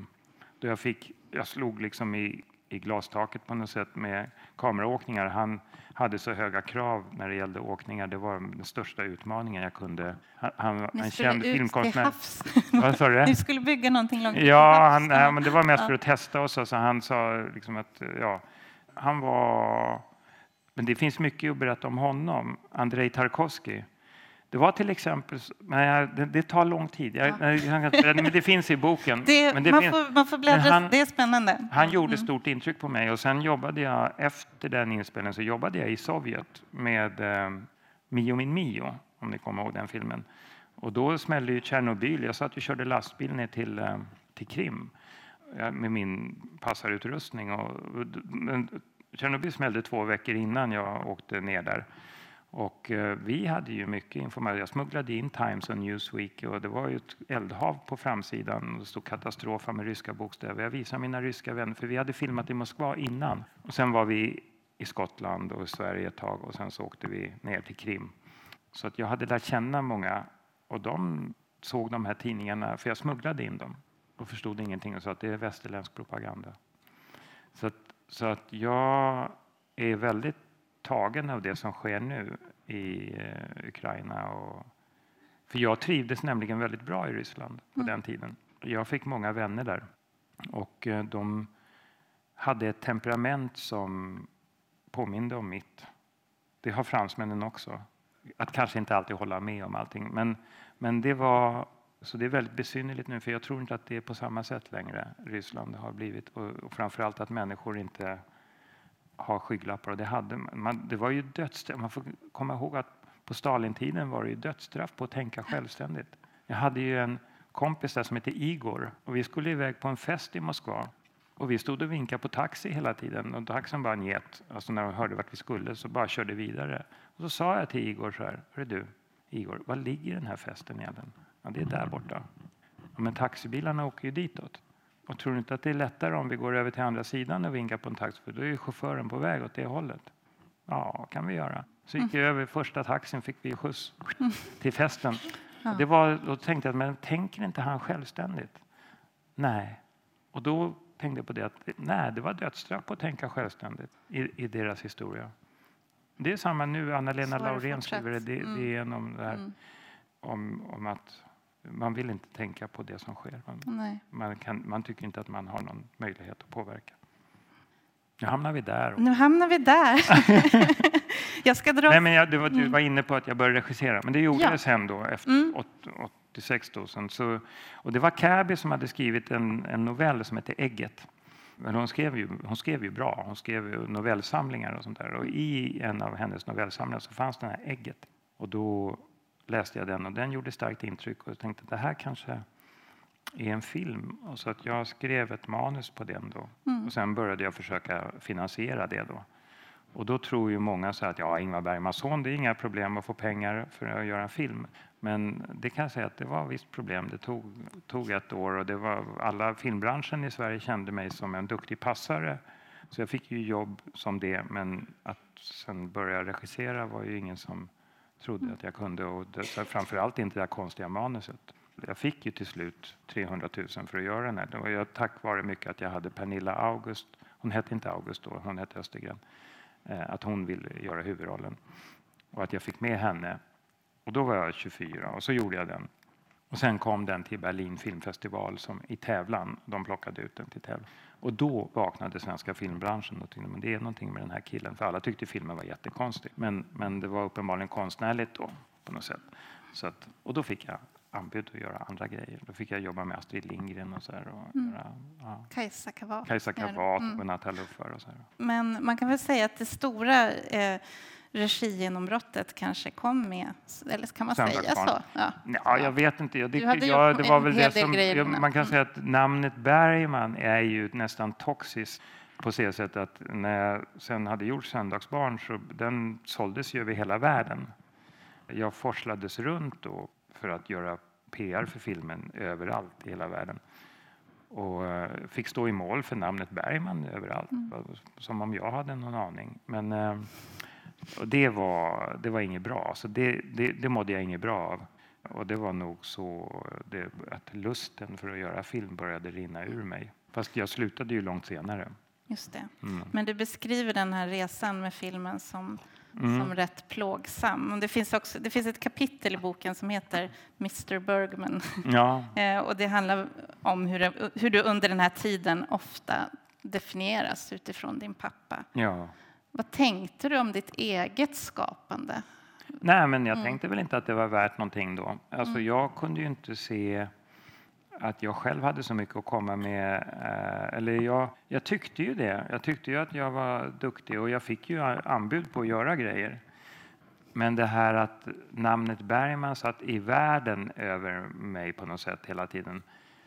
Då jag, fick, jag slog liksom i i glastaket på något sätt med kameraåkningar. Han hade så höga krav när det gällde åkningar. Det var den största utmaningen jag kunde. Han, han en känd filmkonstnär. [laughs] Vad sa du? Ni skulle bygga någonting långt Ja, han, nej, men det var mest för att testa oss. Alltså han sa liksom att ja, han var... Men det finns mycket att berätta om honom. Andrei Tarkovsky det var till exempel, men det, det tar lång tid. Jag, ja. men det finns i boken. Det, det man, får, man får bläddra, han, det är spännande. Han gjorde mm. stort intryck på mig och sen jobbade jag efter den inspelningen så jobbade jag i Sovjet med eh, Mio min Mio, om ni kommer ihåg den filmen. Och då smällde ju Tjernobyl. Jag satt och körde lastbil ner till, eh, till Krim med min passarutrustning. Och, Tjernobyl smällde två veckor innan jag åkte ner där. Och eh, vi hade ju mycket information. Jag smugglade in Times och Newsweek och det var ju ett eldhav på framsidan. Det stod katastrofa med ryska bokstäver. Jag visade mina ryska vänner, för vi hade filmat i Moskva innan. Och sen var vi i Skottland och i Sverige ett tag och sen så åkte vi ner till Krim. Så att jag hade lärt känna många och de såg de här tidningarna, för jag smugglade in dem och förstod ingenting och sa att det är västerländsk propaganda. Så att, så att jag är väldigt tagen av det som sker nu i eh, Ukraina. Och, för jag trivdes nämligen väldigt bra i Ryssland på mm. den tiden. Jag fick många vänner där. Och eh, de hade ett temperament som påminde om mitt. Det har fransmännen också. Att kanske inte alltid hålla med om allting. Men, men det var så det är väldigt besynnerligt nu, för jag tror inte att det är på samma sätt längre Ryssland har blivit. Och, och framförallt att människor inte ha skygglappar. Och det, hade man, det var ju dödsstraff. Man får komma ihåg att på Stalintiden var det ju dödsstraff på att tänka självständigt. Jag hade ju en kompis där som hette Igor och vi skulle iväg på en fest i Moskva. Och vi stod och vinkade på taxi hela tiden och taxin bara njet. Alltså när de hörde vart vi skulle så bara körde vidare. Och så sa jag till Igor så här, Hörru du Igor, var ligger den här festen egentligen? Ja, det är där borta. Ja, men taxibilarna åker ju ditåt. Och tror du inte att det är lättare om vi går över till andra sidan och vinkar på en taxi? För då är chauffören på väg åt det hållet. Ja, kan vi göra. Så gick vi över första taxin fick vi skjuts till festen. Ja. Det var, då tänkte jag, men tänker inte han självständigt? Nej. Och då tänkte jag på det att nej, det var dödsstraff på att tänka självständigt i, i deras historia. Det är samma nu. Anna-Lena Laurén skriver det, det, Mm. det om det här Mm. om, om att man vill inte tänka på det som sker. Man, man, kan, man tycker inte att man har någon möjlighet att påverka. Nu hamnar vi där. Nu hamnar vi där. [laughs] jag ska dra... Nej, men jag, det var, du var inne på att jag började regissera, men det gjorde Ja. jag sen då, efter Mm. åt- 86. Då, sen så, och det var Käbi som hade skrivit en, en novell som hette Ägget. Men hon skrev, ju, hon skrev ju bra, hon skrev ju novellsamlingar och sånt där. Och i en av hennes novellsamlingar så fanns den här Ägget. Och då läste jag den och den gjorde starkt intryck och jag tänkte att det här kanske är en film. Och så att jag skrev ett manus på den då. Mm. Och sen började jag försöka finansiera det då. Och då tror ju många så att ja, Ingmar Bergmans son, det är inga problem att få pengar för att göra en film. Men det kan jag säga att det var visst problem. Det tog, tog ett år och det var, alla filmbranschen i Sverige kände mig som en duktig passare. Så jag fick ju jobb som det, men att sen börja regissera var ju ingen som trodde att jag kunde. Och det, framförallt inte det här konstiga manuset. Jag fick ju till slut 300 000 för att göra den här. Det var jag, tack vare mycket att jag hade Pernilla August, hon hette inte August då, hon hette Östergren, eh, att hon ville göra huvudrollen. Och att jag fick med henne. Och då var jag 24 och så gjorde jag den. Och sen kom den till Berlin filmfestival som, i tävlan. De plockade ut den till tävlan. Och då vaknade svenska filmbranschen och tänkte men det är någonting med den här killen. För alla tyckte filmen var jättekonstig. Men, men det var uppenbarligen konstnärligt då på något sätt. Så att, och då fick jag anbud att göra andra grejer. Då fick jag jobba med Astrid Lindgren och så här, och göra ja, Kajsa Kavat. Kajsa Kavat mm. och så här. Men man kan väl säga att det stora eh, regigenombrottet kanske kom med, eller kan man säga så? Ja. Ja, jag vet inte. Jag, det, Du hade ja, gjort det var väl det som, grejer ja, innan. man kan säga att namnet Bergman är ju nästan toxiskt på så sätt att när jag sen hade gjort Söndagsbarn så den såldes ju över hela världen. Jag forslades runt då för att göra PR för filmen överallt i hela världen. Och eh, fick stå i mål för namnet Bergman överallt, Mm. som om jag hade någon aning. Men eh, och det, var, det var inget bra, så det, det, det mådde jag inget bra av. Och det var nog så det, att lusten för att göra film började rinna ur mig. Fast jag slutade ju långt senare. Just det. Mm. Men du beskriver den här resan med filmen som, Mm. som rätt plågsam. Och det, finns också, det finns ett kapitel i boken som heter Mr Bergman. Ja, [laughs] Eh, och det handlar om hur, det, hur du under den här tiden ofta definieras utifrån din pappa. ja. Vad tänkte du om ditt eget skapande? Nej, men jag Mm. tänkte väl inte att det var värt någonting då. Alltså, Jag kunde ju inte se att jag själv hade så mycket att komma med. eh, Eller jag, jag tyckte ju det. Jag tyckte ju att jag var duktig och jag fick ju anbud på att göra grejer. Men det här att namnet Bergman satt i världen över mig på något sätt hela tiden.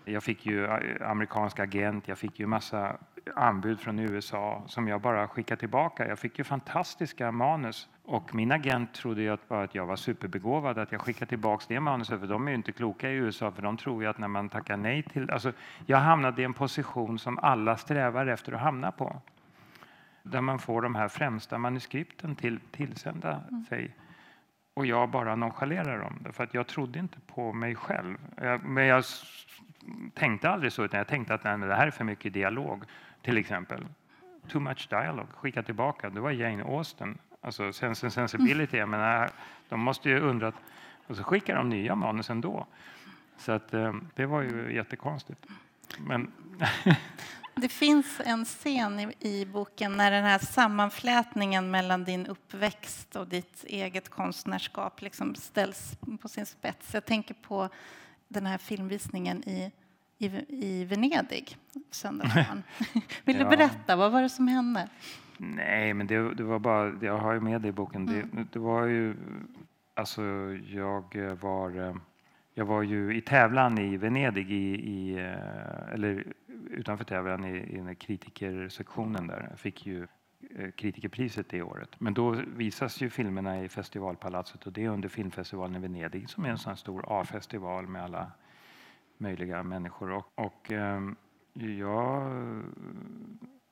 Jag fick ju eh, amerikansk agent, jag fick ju massa anbud från USA som jag bara skickade tillbaka. Jag fick ju fantastiska manus och min agent trodde ju att, bara att jag var superbegåvad att jag skickade tillbaka det manuset för de är ju inte kloka i USA för de tror ju att när man tackar nej till... Alltså, jag hamnade i en position som alla strävar efter att hamna på där man får de här främsta manuskripten till, tillsända sig. Och jag bara nonchalerar dem, därför att jag trodde inte på mig själv. Jag, men jag tänkte aldrig så, utan jag tänkte att nej, det här är för mycket dialog, till exempel. Too much dialogue, skicka tillbaka. Det var Jane Austen, alltså Sense and Sensibility. Jag menar, de måste ju undra, och så skickar de nya manus ändå. Så att, eh, det var ju jättekonstigt. Men [laughs] Det finns en scen i, i boken när den här sammanflätningen mellan din uppväxt och ditt eget konstnärskap liksom ställs på sin spets. Jag tänker på den här filmvisningen i, i, i Venedig, Söndagsbarn. [laughs] Vill du Ja. berätta, vad var det som hände? Nej, men det, det var bara, jag har ju med det i boken. Det, det var ju, alltså jag var, jag var ju i tävlan i Venedig, i, i, eller utanför tävlan i, i kritikersektionen där. Jag fick ju eh, kritikerpriset det året. Men då visas ju filmerna i festivalpalatset och det är under filmfestivalen i Venedig som är en sån stor A-festival med alla möjliga människor. Och, och ehm, jag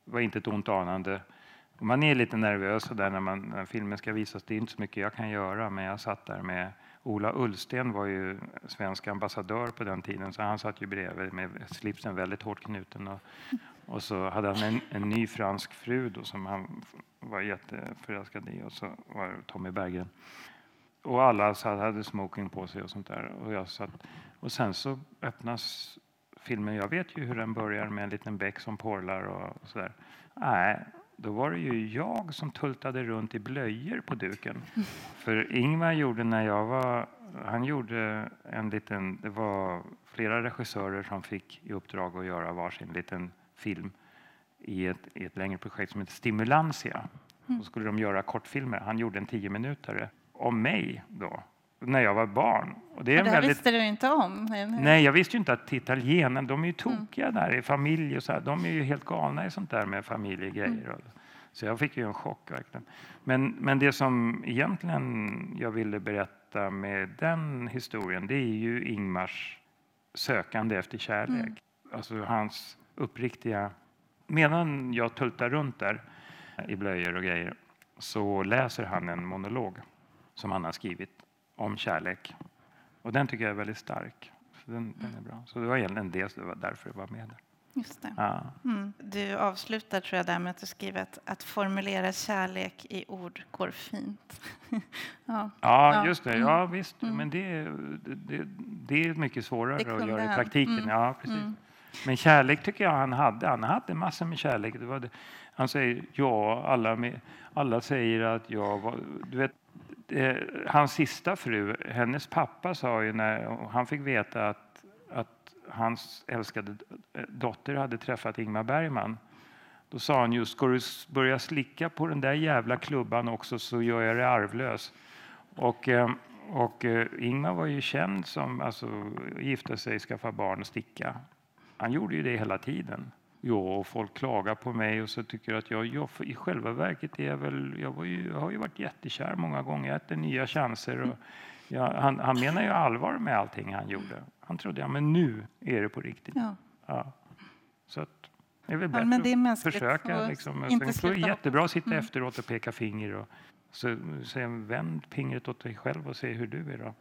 var inte ett ont anande. Man är lite nervös där när, man, när filmen ska visas. Det är inte så mycket jag kan göra, men jag satt där med Ola Ullsten var ju svensk ambassadör på den tiden, så han satt ju bredvid med slipsen väldigt hårt knuten. Och, och så hade han en, en ny fransk fru då, som han var jätteförälskad i, och så var Tommy Berggren. Och alla hade smoking på sig och sånt där. Och, jag satt, och sen så öppnas filmen. Jag vet ju hur den börjar med en liten bäck som porlar och, och sådär. Nej, då var det ju jag som tultade runt i blöjor på duken. [laughs] För Ingmar gjorde när jag var... Han gjorde en liten... Det var flera regissörer som fick i uppdrag att göra varsin liten film i ett, i ett längre projekt som heter Stimulantia. Då skulle de göra kortfilmer. Han gjorde en tio minuter om mig då när jag var barn. Och det, är och det väldigt... visste du inte om? Nej, jag visste ju inte att italienarna, de är ju tokiga mm. där i familj och så här. De är ju helt galna i sånt där med familjegrejer. Mm. Så jag fick ju en chock verkligen. Men, men det som egentligen jag ville berätta med den historien, det är ju Ingmars sökande efter kärlek. Mm. Alltså hans uppriktiga... Medan jag tultar runt där i blöjor och grejer så läser han en monolog som han har skrivit om kärlek. Och den tycker jag är väldigt stark. Så den, den är bra. Så det var egentligen det, det var därför jag var med där. Just det. Ja. Mm. Du avslutar tror jag där med att du skriver att, att formulera kärlek i ord går fint. [laughs] ja. ja, just det. Ja, mm. visst. Mm. Men det, det, det, är mycket svårare att göra i praktiken. Mm. Ja, precis. Mm. Men kärlek tycker jag han hade. Han hade massor med kärlek. Det var det. Han säger ja, alla, med, alla säger att jag var... Du vet, Eh, hans sista fru, hennes pappa sa ju när han fick veta att, att hans älskade eh, dotter hade träffat Ingmar Bergman. Då sa han just, ska du börja slicka på den där jävla klubban också så gör jag dig arvlös. Och, eh, och eh, Ingmar var ju känd som alltså, gifta sig, skaffa barn och sticka. Han gjorde ju det hela tiden. Ja, och folk klagar på mig och så tycker att jag, jag i själva verket är jag väl, jag, ju, jag har ju varit jättekär många gånger, jag äter nya chanser. Och jag, han, han menar ju allvar med allting han gjorde. Han trodde, ja men nu är det på riktigt. Ja. ja. Så att, det är väl bättre ja, det är att försöka. Liksom. Inte det är jättebra att sitta mm. efteråt och peka finger och så, så vänd fingret åt dig själv och se hur du är. Då.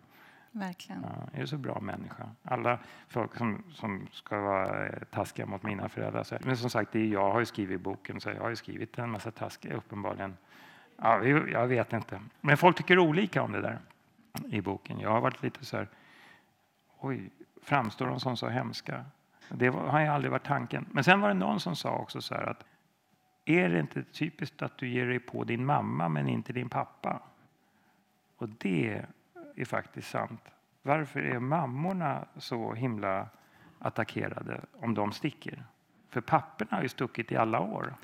Verkligen. Ja, jag är så bra människa. Alla folk som, som ska vara eh, taskiga mot mina föräldrar. Men som sagt, det är jag har ju skrivit boken, så jag har ju skrivit en massa taskiga, uppenbarligen. Ja, jag vet inte. Men folk tycker olika om det där i boken. Jag har varit lite så här, oj, framstår de som så hemska? Det har ju aldrig varit tanken. Men sen var det någon som sa också så här att är det inte typiskt att du ger dig på din mamma men inte din pappa? Och det är faktiskt sant. Varför är mammorna så himla attackerade om de sticker? För papporna har ju stuckit i alla år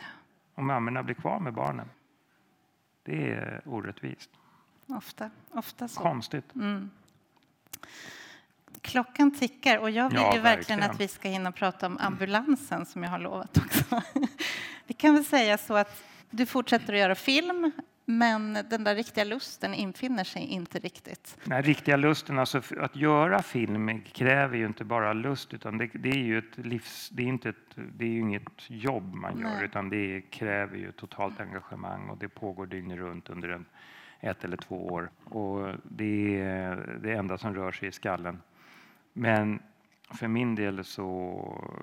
och mammorna blir kvar med barnen. Det är orättvist. Ofta, ofta så. Konstigt. Mm. Klockan tickar och jag vill ja, ju verkligen, verkligen att vi ska hinna prata om ambulansen som jag har lovat också. [laughs] Vi kan väl säga så att du fortsätter att göra film men den där riktiga lusten infinner sig inte riktigt. Nej, riktiga lusten, alltså att göra film kräver ju inte bara lust utan det, det är ju ett livs, det är inte ett, det är inget jobb man gör Nej. utan det kräver ju totalt engagemang och det pågår dygnet runt under en, ett eller två år och det är det enda som rör sig i skallen. Men för min del så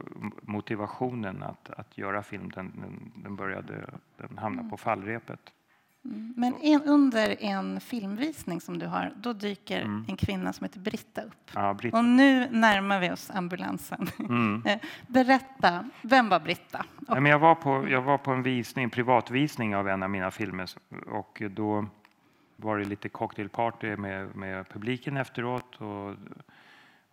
motivationen att, att göra film den, den, den började den hamna mm. på fallrepet. Mm. Men en, under en filmvisning som du har, då dyker mm. en kvinna som heter Britta upp. Ja, Britta. Och nu närmar vi oss ambulansen. Mm. [laughs] Eh, berätta, vem var Britta? Och... jag, var på, jag var på en visning, en privatvisning av en av mina filmer och då var det lite cocktailparty med, med publiken efteråt. Och,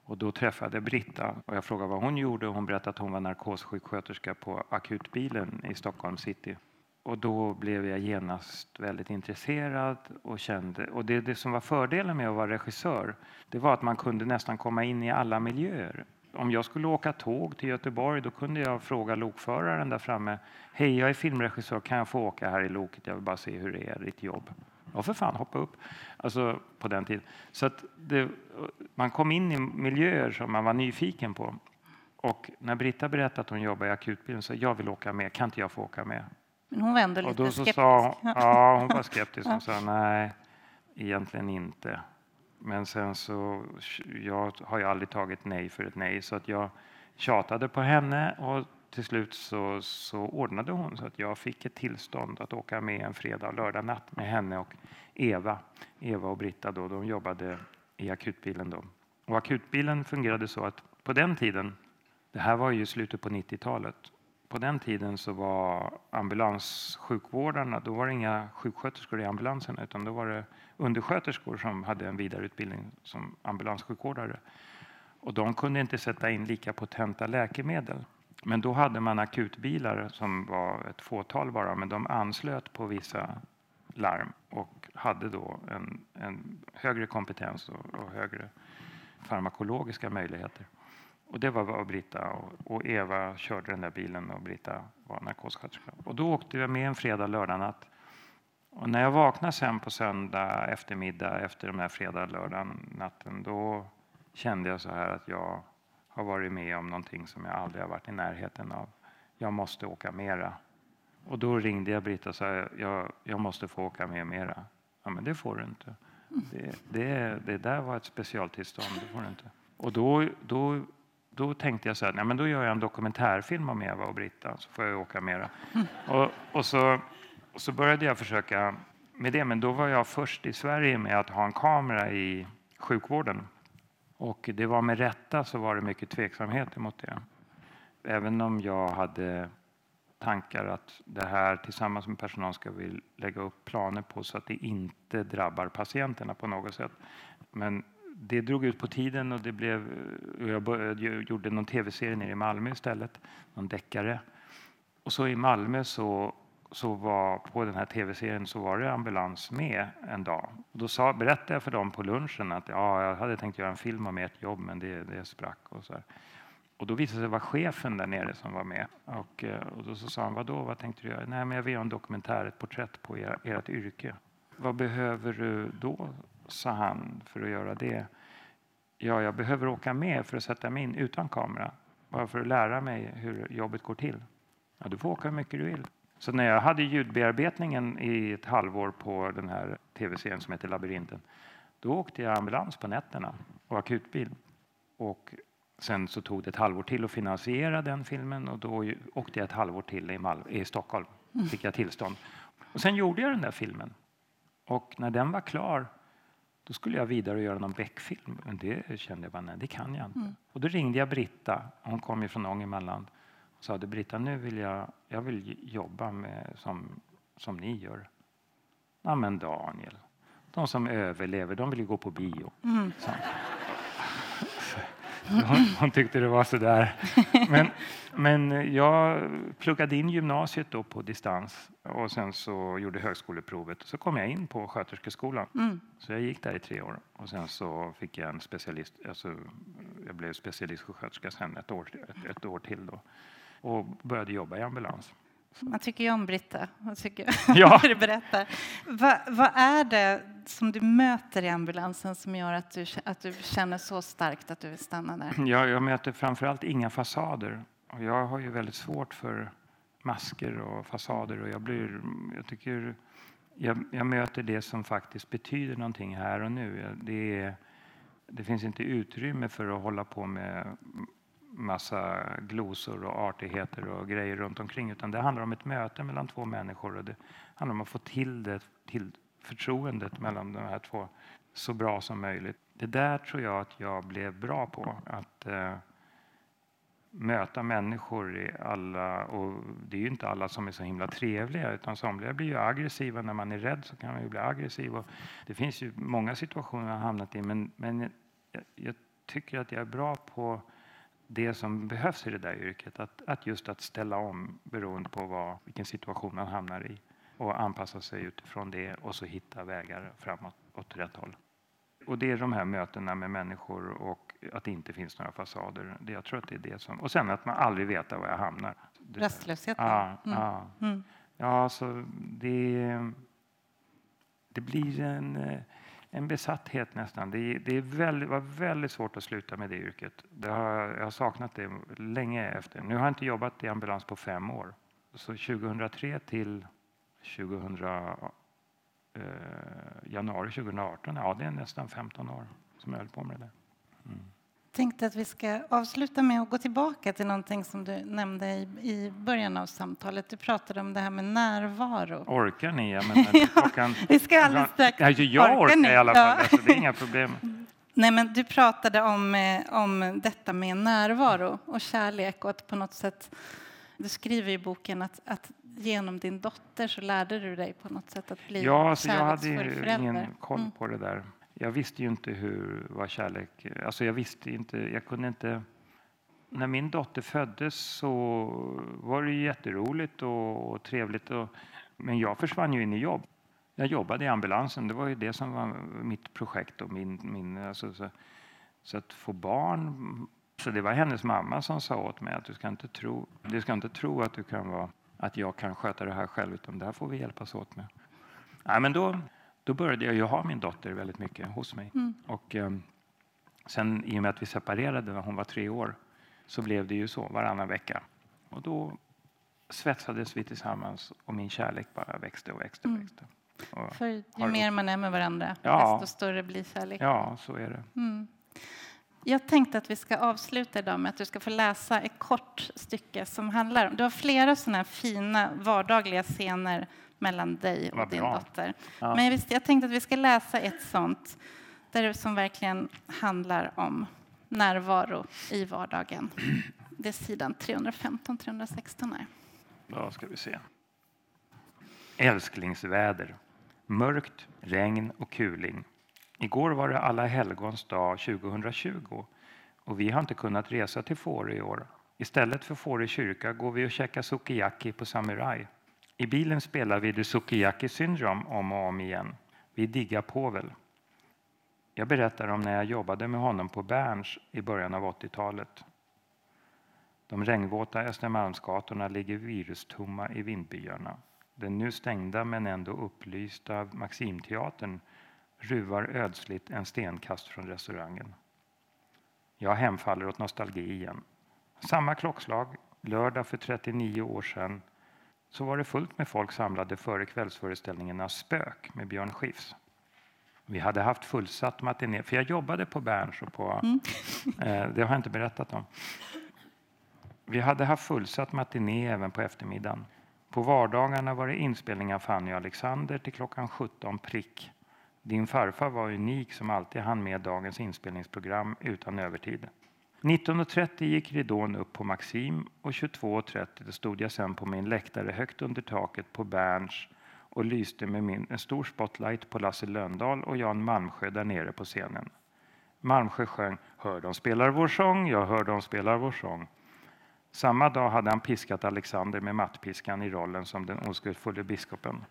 och då träffade jag Britta och jag frågade vad hon gjorde och hon berättade att hon var narkossjuksköterska på akutbilen i Stockholm city och då blev jag genast väldigt intresserad och kände, och det, det som var fördelen med att vara regissör, det var att man kunde nästan komma in i alla miljöer. Om jag skulle åka tåg till Göteborg då kunde jag fråga lokföraren där framme. Hej, jag är filmregissör, kan jag få åka här i loket? Jag vill bara se hur det är, ditt jobb. Ja, för fan, hoppa upp. Alltså på den tiden. Så att det, man kom in i miljöer som man var nyfiken på. Och när Britta berättade att hon jobbar i akutbilen så jag vill åka med, kan inte jag få åka med? Men hon var ändå lite och då så skeptisk. sa, ja, hon var skeptisk. Hon [laughs] sa nej, egentligen inte. Men sen så, jag har ju aldrig tagit nej för ett nej så att jag tjatade på henne och till slut så, så ordnade hon så att jag fick ett tillstånd att åka med en fredag och lördag natt med henne och Eva. Eva och Britta då, de jobbade i akutbilen då. Och akutbilen fungerade så att på den tiden, det här var ju slutet på 90-talet, på den tiden så var ambulanssjukvårdarna, då var det inga sjuksköterskor i ambulansen, utan då var det undersköterskor som hade en vidareutbildning som ambulanssjukvårdare. Och de kunde inte sätta in lika potenta läkemedel. Men då hade man akutbilar som var ett fåtal bara, men de anslöt på vissa larm och hade då en, en högre kompetens och, och högre farmakologiska möjligheter. Och det var vad Britta och, och, Eva körde den där bilen och Britta var narkossköterska. Och då åkte jag med en fredag, lördag natt. Och när jag vaknade sen på söndag eftermiddag efter den här fredag, lördag natten, då kände jag så här att jag har varit med om någonting som jag aldrig har varit i närheten av. Jag måste åka mera. Och då ringde jag Britta och sa jag, jag måste få åka med mera. Ja, men det får du inte. Det, det, det där var ett specialtillstånd, det får du inte. Och då, då då tänkte jag så här, nej, men då gör jag en dokumentärfilm om Eva och Britta så får jag åka mera. [laughs] Och, och, så, och så började jag försöka med det, men då var jag först i Sverige med att ha en kamera i sjukvården. Och det var med rätta så var det mycket tveksamhet emot det. Även om jag hade tankar att det här tillsammans med personal ska vi lägga upp planer på så att det inte drabbar patienterna på något sätt. Men det drog ut på tiden och det blev, eh, jag började, gjorde någon tv-serie nere i Malmö istället, någon deckare. Och så i Malmö så, så var på den här tv-serien så var det ambulans med en dag. Och då sa, berättade jag för dem på lunchen att ja, jag hade tänkt göra en film om ert jobb men det, det sprack. Och, så här. och då visade det sig vara chefen där nere som var med. Och, eh, och då så sa han, vadå, vad tänkte du göra? Nej, men jag vill göra en dokumentär, ett porträtt på er, ert yrke. Vad behöver du då? Sa han för att göra det. Ja, jag behöver åka med för att sätta mig in utan kamera. Bara för att lära mig hur jobbet går till. Ja, du får åka hur mycket du vill. Så när jag hade ljudbearbetningen i ett halvår på den här tv-serien som heter Labyrinten, då åkte jag ambulans på nätterna och akutbil. Och sen så tog det ett halvår till att finansiera den filmen och då åkte jag ett halvår till i, Mal i Stockholm. Fick jag tillstånd. Och sen gjorde jag den där filmen. Och när den var klar då skulle jag vidare och göra någon Beck-film. Men det kände jag bara, nej, det kan jag inte. Mm. Och då ringde jag Britta, hon kom ju från Ångermanland. Och sa, Britta, nu vill jag, jag vill jobba med, som, som ni gör. Ja, men Daniel, de som överlever, de vill ju gå på bio. Mm. Hon, hon, tyckte det var så där. Men, men jag pluggade in gymnasiet då på distans och sen så gjorde högskoleprovet. Så kom jag in på sköterskeskolan. Mm. Så jag gick där i tre år och sen så fick jag en specialist. Alltså, jag blev specialistsjuksköterska sen ett år, ett, ett år till då och började jobba i ambulans. Man tycker ju om Britta. Man tycker [laughs] ja. [laughs] du berättar. Va, vad är det som du möter i ambulansen som gör att du, att du känner så starkt att du vill stanna där? [clears throat] Ja, jag möter framförallt inga fasader. Och jag har ju väldigt svårt för masker och fasader. Och jag, blir, jag, tycker, jag, jag möter det som faktiskt betyder någonting här och nu. Det, är, det finns inte utrymme för att hålla på med massa glosor och artigheter och grejer runt omkring utan det handlar om ett möte mellan två människor och det handlar om att få till det till förtroendet mellan de här två så bra som möjligt. Det där tror jag att jag blev bra på. Att eh, möta människor i alla, och det är ju inte alla som är så himla trevliga utan somliga blir ju aggressiva. När man är rädd så kan man ju bli aggressiv. Och det finns ju många situationer jag har hamnat i men, men jag, jag tycker att jag är bra på det som behövs i det där yrket. Att, att just att ställa om beroende på vad, vilken situation man hamnar i och anpassa sig utifrån det och så hitta vägar framåt åt rätt håll. Och det är de här mötena med människor och att det inte finns några fasader. Det, jag tror att det är det som... Och sen att man aldrig vet var jag hamnar. Rastlösheten. Ja, Mm. ja. Mm. ja så det, det blir en, eh, en besatthet nästan. Det, det är väldigt, var väldigt svårt att sluta med det yrket. Det har, jag har saknat det länge efter. Nu har jag inte jobbat i ambulans på fem år. Så 2003 till 2000, eh, januari 2018, ja det är nästan 15 år som jag höll på med det tänkte att vi ska avsluta med att gå tillbaka till någonting som du nämnde i, i början av samtalet. Du pratade om det här med närvaro. Orkar ni? Jag menar, klockan, [laughs] Vi ska alldeles strax... Alltså, jag Orkar orkar ni? i alla fall, Ja. alltså, det är inga problem. [laughs] Nej, men du pratade om, eh, om detta med närvaro och kärlek och att på något sätt... Du skriver i boken att, att genom din dotter så lärde du dig på något sätt att bli Ja, alltså jag hade ingen koll Mm. på det där. Jag visste ju inte hur vad kärlek... Alltså jag visste inte, jag kunde inte... När min dotter föddes så var det jätteroligt och, och trevligt. Och, men jag försvann ju in i jobb. Jag jobbade i ambulansen, det var ju det som var mitt projekt. Och min, min, alltså, så, så att få barn... Så det var hennes mamma som sa åt mig att du ska inte tro, du ska inte tro att, du kan vara, att jag kan sköta det här själv, utan det här får vi hjälpas åt med. Nej, men då, då började jag ju ha min dotter väldigt mycket hos mig. Mm. Och eh, sen i och med att vi separerade när hon var tre år så blev det ju så varannan vecka. Och då svetsades vi tillsammans och min kärlek bara växte och växte och Mm. växte. Och, För ju Har mer man är med varandra, Ja. desto större blir kärlek. ja, så är det. Mm. Jag tänkte att vi ska avsluta idag med att du ska få läsa ett kort stycke som handlar om... Du har flera sådana här fina vardagliga scener mellan dig och Vad din bra. dotter. Ja. Men jag, visste, jag tänkte att vi ska läsa ett sånt där som verkligen handlar om närvaro i vardagen. Det är sidan 315-316 här. Då ska vi se. Älsklingsväder. Mörkt, regn och kuling. Igår var det alla helgons dag 2020 och vi har inte kunnat resa till Fårö i år. Istället för Fårö kyrka går vi och käkar sukiyaki på Samurai. I bilen spelar vi The Sukiyaki Syndrome om och om igen. Vi diggar Povel. Jag berättar om när jag jobbade med honom på Berns i början av 80-talet. De regnvåta Östermalmsgatorna ligger virustomma i vindbyarna. Den nu stängda men ändå upplysta Maximteatern ruvar ödsligt en stenkast från restaurangen. Jag hemfaller åt nostalgi igen. Samma klockslag, lördag för 39 år sedan, så var det fullt med folk samlade före kvällsföreställningarna Spök med Björn Skifs. Vi hade haft fullsatt matiné, för jag jobbade på Berns och på... Eh, det har jag inte berättat om. Vi hade haft fullsatt matiné även på eftermiddagen. På vardagarna var det inspelning av Fanny och Alexander till klockan 17 prick. Din farfar var unik som alltid hann med dagens inspelningsprogram utan övertid. 19.30 gick ridån upp på Maxim och 22.30 stod jag sen på min läktare högt under taket på Berns och lyste med min, en stor spotlight på Lasse Lönndahl och Jan Malmsjö där nere på scenen. Malmsjö sjöng Hör de spelar vår sång, jag hör de spelar vår sång. Samma dag hade han piskat Alexander med mattpiskan i rollen som den oskuldsfulle biskopen.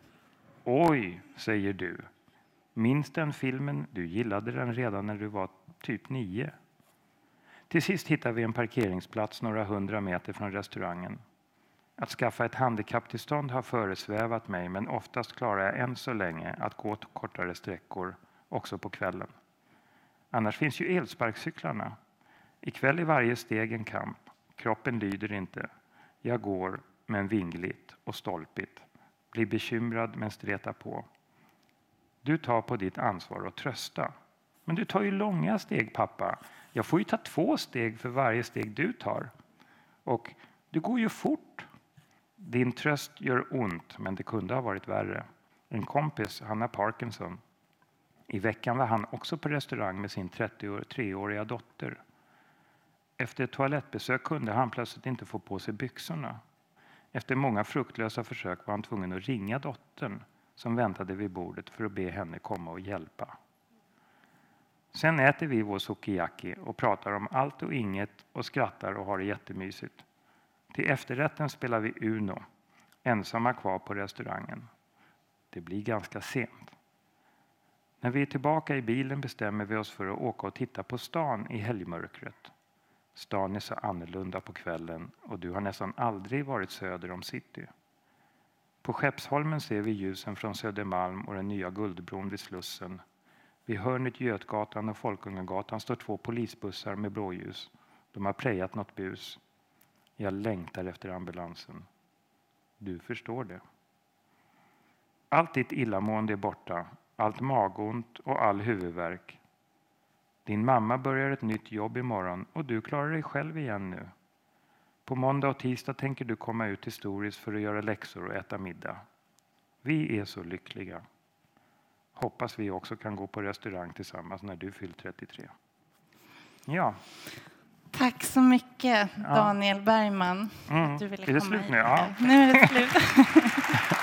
Oj, säger du. Minns den filmen? Du gillade den redan när du var typ nio. Till sist hittar vi en parkeringsplats några hundra meter från restaurangen. Att skaffa ett handikapptillstånd har föresvävat mig men oftast klarar jag än så länge att gå kortare sträckor också på kvällen. Annars finns ju elsparkcyklarna. Ikväll är varje steg en kamp. Kroppen lyder inte. Jag går, men vingligt och stolpigt. Blir bekymrad men stretar på. Du tar på ditt ansvar att trösta. Men du tar ju långa steg pappa. Jag får ju ta två steg för varje steg du tar. Och du går ju fort. Din tröst gör ont, men det kunde ha varit värre. En kompis, han har Parkinson. I veckan var han också på restaurang med sin 33-åriga dotter. Efter ett toalettbesök kunde han plötsligt inte få på sig byxorna. Efter många fruktlösa försök var han tvungen att ringa dottern som väntade vid bordet för att be henne komma och hjälpa. Sen äter vi vår sukiyaki och pratar om allt och inget och skrattar och har det jättemysigt. Till efterrätten spelar vi Uno, ensamma kvar på restaurangen. Det blir ganska sent. När vi är tillbaka i bilen bestämmer vi oss för att åka och titta på stan i helgmörkret. Stan är så annorlunda på kvällen och du har nästan aldrig varit söder om city. På Skeppsholmen ser vi ljusen från Södermalm och den nya Guldbron vid Slussen. Vid hörnet Götgatan och Folkungagatan står två polisbussar med blåljus. De har prejat något bus. Jag längtar efter ambulansen. Du förstår det. Allt ditt illamående är borta, allt magont och all huvudvärk. Din mamma börjar ett nytt jobb imorgon och du klarar dig själv igen nu. På måndag och tisdag tänker du komma ut till Storis för att göra läxor och äta middag. Vi är så lyckliga. Hoppas vi också kan gå på restaurang tillsammans när du fyllt 33. Ja. Tack så mycket, Daniel Bergman. Mm. Du ville Är det komma slut nu? Ja. Nu är det slut. [laughs]